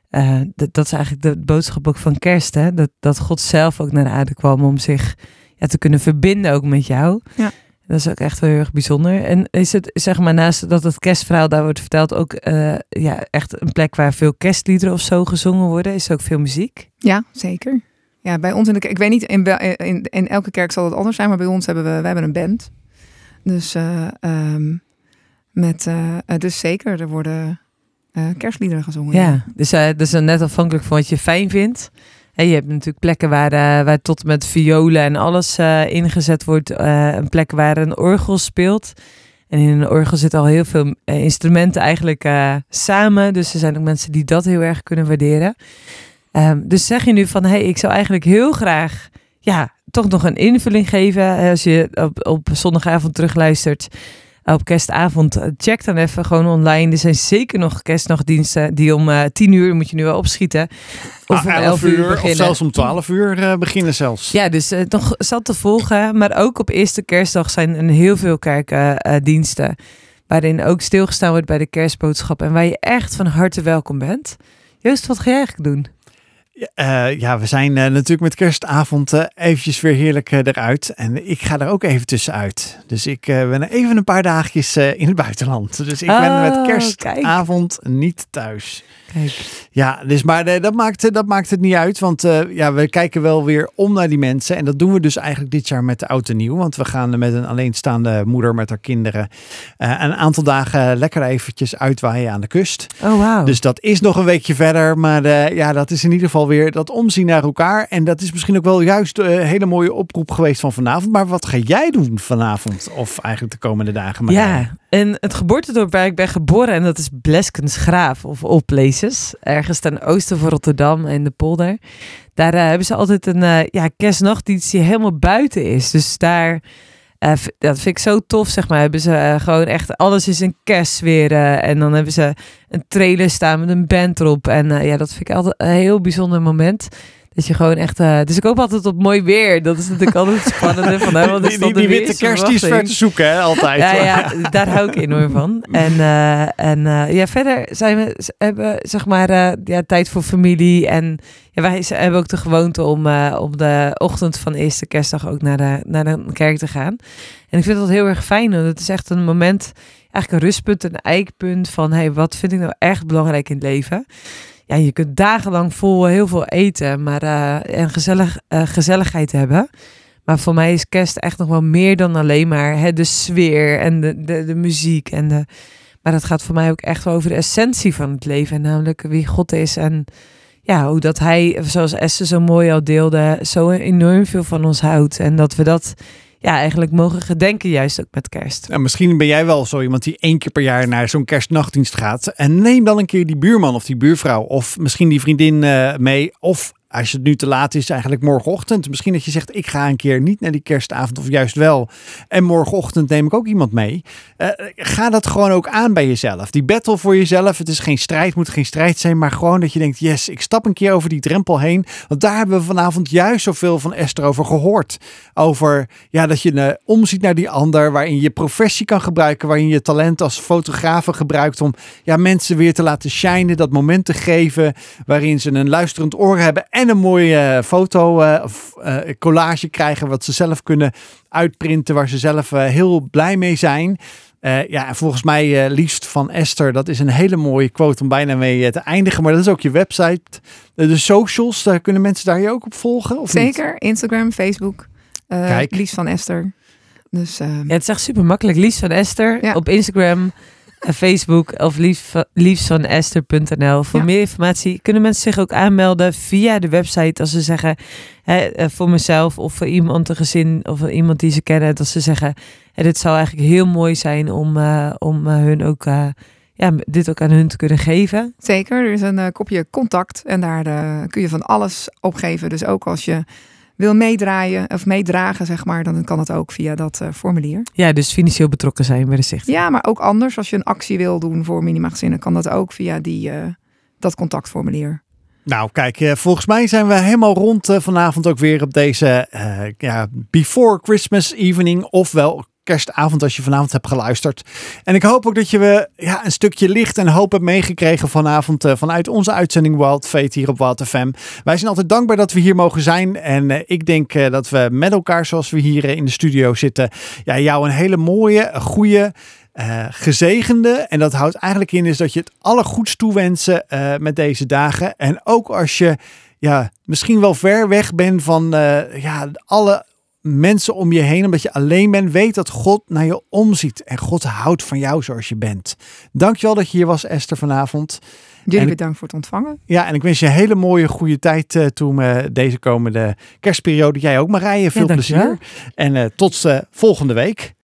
Uh, dat, dat, is eigenlijk de boodschap ook van kerst, hè? Dat, dat God zelf ook naar de aarde kwam om zich ja, te kunnen verbinden ook met jou. Ja. Dat is ook echt wel heel erg bijzonder. En is het, zeg maar, naast dat het kerstverhaal daar wordt verteld, ook uh, ja, echt een plek waar veel kerstliederen of zo gezongen worden? Is er ook veel muziek? Ja, zeker. Ja, bij ons in de ik weet niet, in, in, in elke kerk zal het anders zijn, maar bij ons hebben we, we hebben een band. Dus, uh, um, met, uh, dus zeker, er worden eh, kerstliederen gezongen. Ja, dus uh, dat is net afhankelijk van wat je fijn vindt. En je hebt natuurlijk plekken waar, uh, waar tot met violen en alles ingezet wordt. een plek waar een orgel speelt. En in een orgel zitten al heel veel instrumenten eigenlijk samen. Dus er zijn ook mensen die dat heel erg kunnen waarderen. Um, dus zeg je nu van, hey, ik zou eigenlijk heel graag ja, toch nog een invulling geven. Als je op, op zondagavond terugluistert op kerstavond, check dan even gewoon online. Er zijn zeker nog kerstnachtdiensten die om uh, tien uur, moet je nu wel opschieten. Of ah, om elf uur, beginnen. Of zelfs om twaalf uur uh, beginnen zelfs. Ja, dus uh, nog zat te volgen. Maar ook op eerste kerstdag zijn er heel veel kerkdiensten. waarin ook stilgestaan wordt bij de kerstboodschap. En waar je echt van harte welkom bent. Joost, wat ga jij eigenlijk doen? Uh, ja, we zijn uh, natuurlijk met kerstavond uh, eventjes weer heerlijk eruit. En ik ga er ook even tussenuit. Dus ik ben even een paar dagjes in het buitenland. Dus ik ben met oh, kerstavond niet thuis. Ja, dus, maar dat, maakt, dat maakt het niet uit. Want ja, we kijken wel weer om naar die mensen. En dat doen we dus eigenlijk dit jaar met de oud en nieuw. Want we gaan met een alleenstaande moeder met haar kinderen een aantal dagen lekker eventjes uitwaaien aan de kust. Oh, wow. Dus dat is nog een weekje verder. Maar ja, dat is in ieder geval weer dat omzien naar elkaar. En dat is misschien ook wel juist een hele mooie oproep geweest van vanavond. Maar wat ga jij doen vanavond? Of eigenlijk de komende dagen? Maar ja, en het geboortedorp waar ik ben geboren, en dat is Bleskensgraaf of All Ergens ten oosten van Rotterdam in de polder. Daar uh, hebben ze altijd een uh, ja, kerstnachtdienst die helemaal buiten is. Dus daar... Uh, dat vind ik zo tof, zeg maar. Hebben ze gewoon echt alles is een kerstsfeer. en dan hebben ze een trailer staan met een band erop. En ja, dat vind ik altijd een heel bijzonder moment. Dat je gewoon echt. Uh, dus ik hoop altijd op mooi weer. Dat is natuurlijk altijd spannend. Van, hè, want die, die, die witte kerst zoeken, hè, altijd. ja, ja, daar hou ik enorm van. En, uh, en uh, ja, verder zijn we, hebben zeg maar ja, tijd voor familie. En ja, wij hebben ook de gewoonte om op de ochtend van eerste kerstdag ook naar de, naar de kerk te gaan. En ik vind dat heel erg fijn. Want het is echt een moment, eigenlijk een rustpunt, een eikpunt van hey, wat vind ik nou echt belangrijk in het leven ja, je kunt dagenlang vol heel veel eten maar, uh, en gezellig, uh, gezelligheid hebben. Maar voor mij is kerst echt nog wel meer dan alleen maar hè, de sfeer en de, de, de muziek. En de, maar het gaat voor mij ook echt over de essentie van het leven. Namelijk wie God is en ja, hoe dat hij, zoals Esther zo mooi al deelde, zo enorm veel van ons houdt. En dat we dat ja, eigenlijk mogen gedenken, juist ook met kerst. En misschien ben jij wel zo iemand die één keer per jaar naar zo'n kerstnachtdienst gaat. En neem dan een keer die buurman of die buurvrouw of misschien die vriendin uh, mee. Of als het nu te laat is, eigenlijk morgenochtend. Misschien dat je zegt, ik ga een keer niet naar die kerstavond of juist wel. En morgenochtend neem ik ook iemand mee. Uh, ga dat gewoon ook aan bij jezelf. Die battle voor jezelf, het is geen strijd, moet geen strijd zijn. Maar gewoon dat je denkt, yes, ik stap een keer over die drempel heen. Want daar hebben we vanavond juist zoveel van Esther over gehoord. Over ja, dat je uh, omziet naar die ander, waarin je professie kan gebruiken. Waarin je talent als fotograaf gebruikt om ja, mensen weer te laten shinen. Dat moment te geven waarin ze een luisterend oor hebben en een mooie eh, foto uh, of uh, collage krijgen wat ze zelf kunnen uitprinten, waar ze zelf heel blij mee zijn. ja, volgens mij liefst van Esther, dat is een hele mooie quote om bijna mee te eindigen. Maar dat is ook je website. de socials, daar kunnen mensen daar je ook op volgen? Of Zeker, Instagram, Facebook. Kijk. Liefst van Esther. Dus, ja, het is echt super makkelijk. Liefst van Esther ja. op Instagram. Facebook of lief, liefsvanester.nl. Voor meer informatie kunnen mensen zich ook aanmelden via de website als ze zeggen hè, eh, voor mezelf of voor iemand een gezin of iemand die ze kennen dat ze zeggen hè, dit zou eigenlijk heel mooi zijn om, uh, om uh, hun ook ja, dit ook aan hun te kunnen geven. Zeker, er is een kopje contact en daar kun je van alles opgeven. Dus ook als je wil meedraaien of meedragen, zeg maar, dan kan het ook via dat uh, formulier. Ja, dus financieel betrokken zijn bij de zicht. Ja, maar ook anders. Als je een actie wil doen voor minimagezinnen, kan dat ook via die, uh, dat contactformulier. Nou, kijk, eh, volgens mij zijn we helemaal rond vanavond ook weer op deze ja, Before Christmas Evening, ofwel kerstavond als je vanavond hebt geluisterd. En ik hoop ook dat je we ja, een stukje licht en hoop hebt meegekregen vanavond uh, vanuit onze uitzending Wild Fate hier op Wild FM. Wij zijn altijd dankbaar dat we hier mogen zijn. En uh, ik denk dat we met elkaar, zoals we hier in de studio zitten, ja, jou een hele mooie, goede. Gezegende. En dat houdt eigenlijk in is dat je het allergoeds toewensen uh, met deze dagen. En ook als je ja, misschien wel ver weg bent van ja, alle mensen om je heen, omdat je alleen bent. Weet dat God naar je omziet en God houdt van jou zoals je bent. Dankjewel dat je hier was, Esther, vanavond. Jullie En- bedankt voor het ontvangen. Ja, en ik wens je een hele mooie, goede tijd eh toen deze komende kerstperiode. Jij ook, Marije. Veel plezier. En eh, tot eh, volgende week.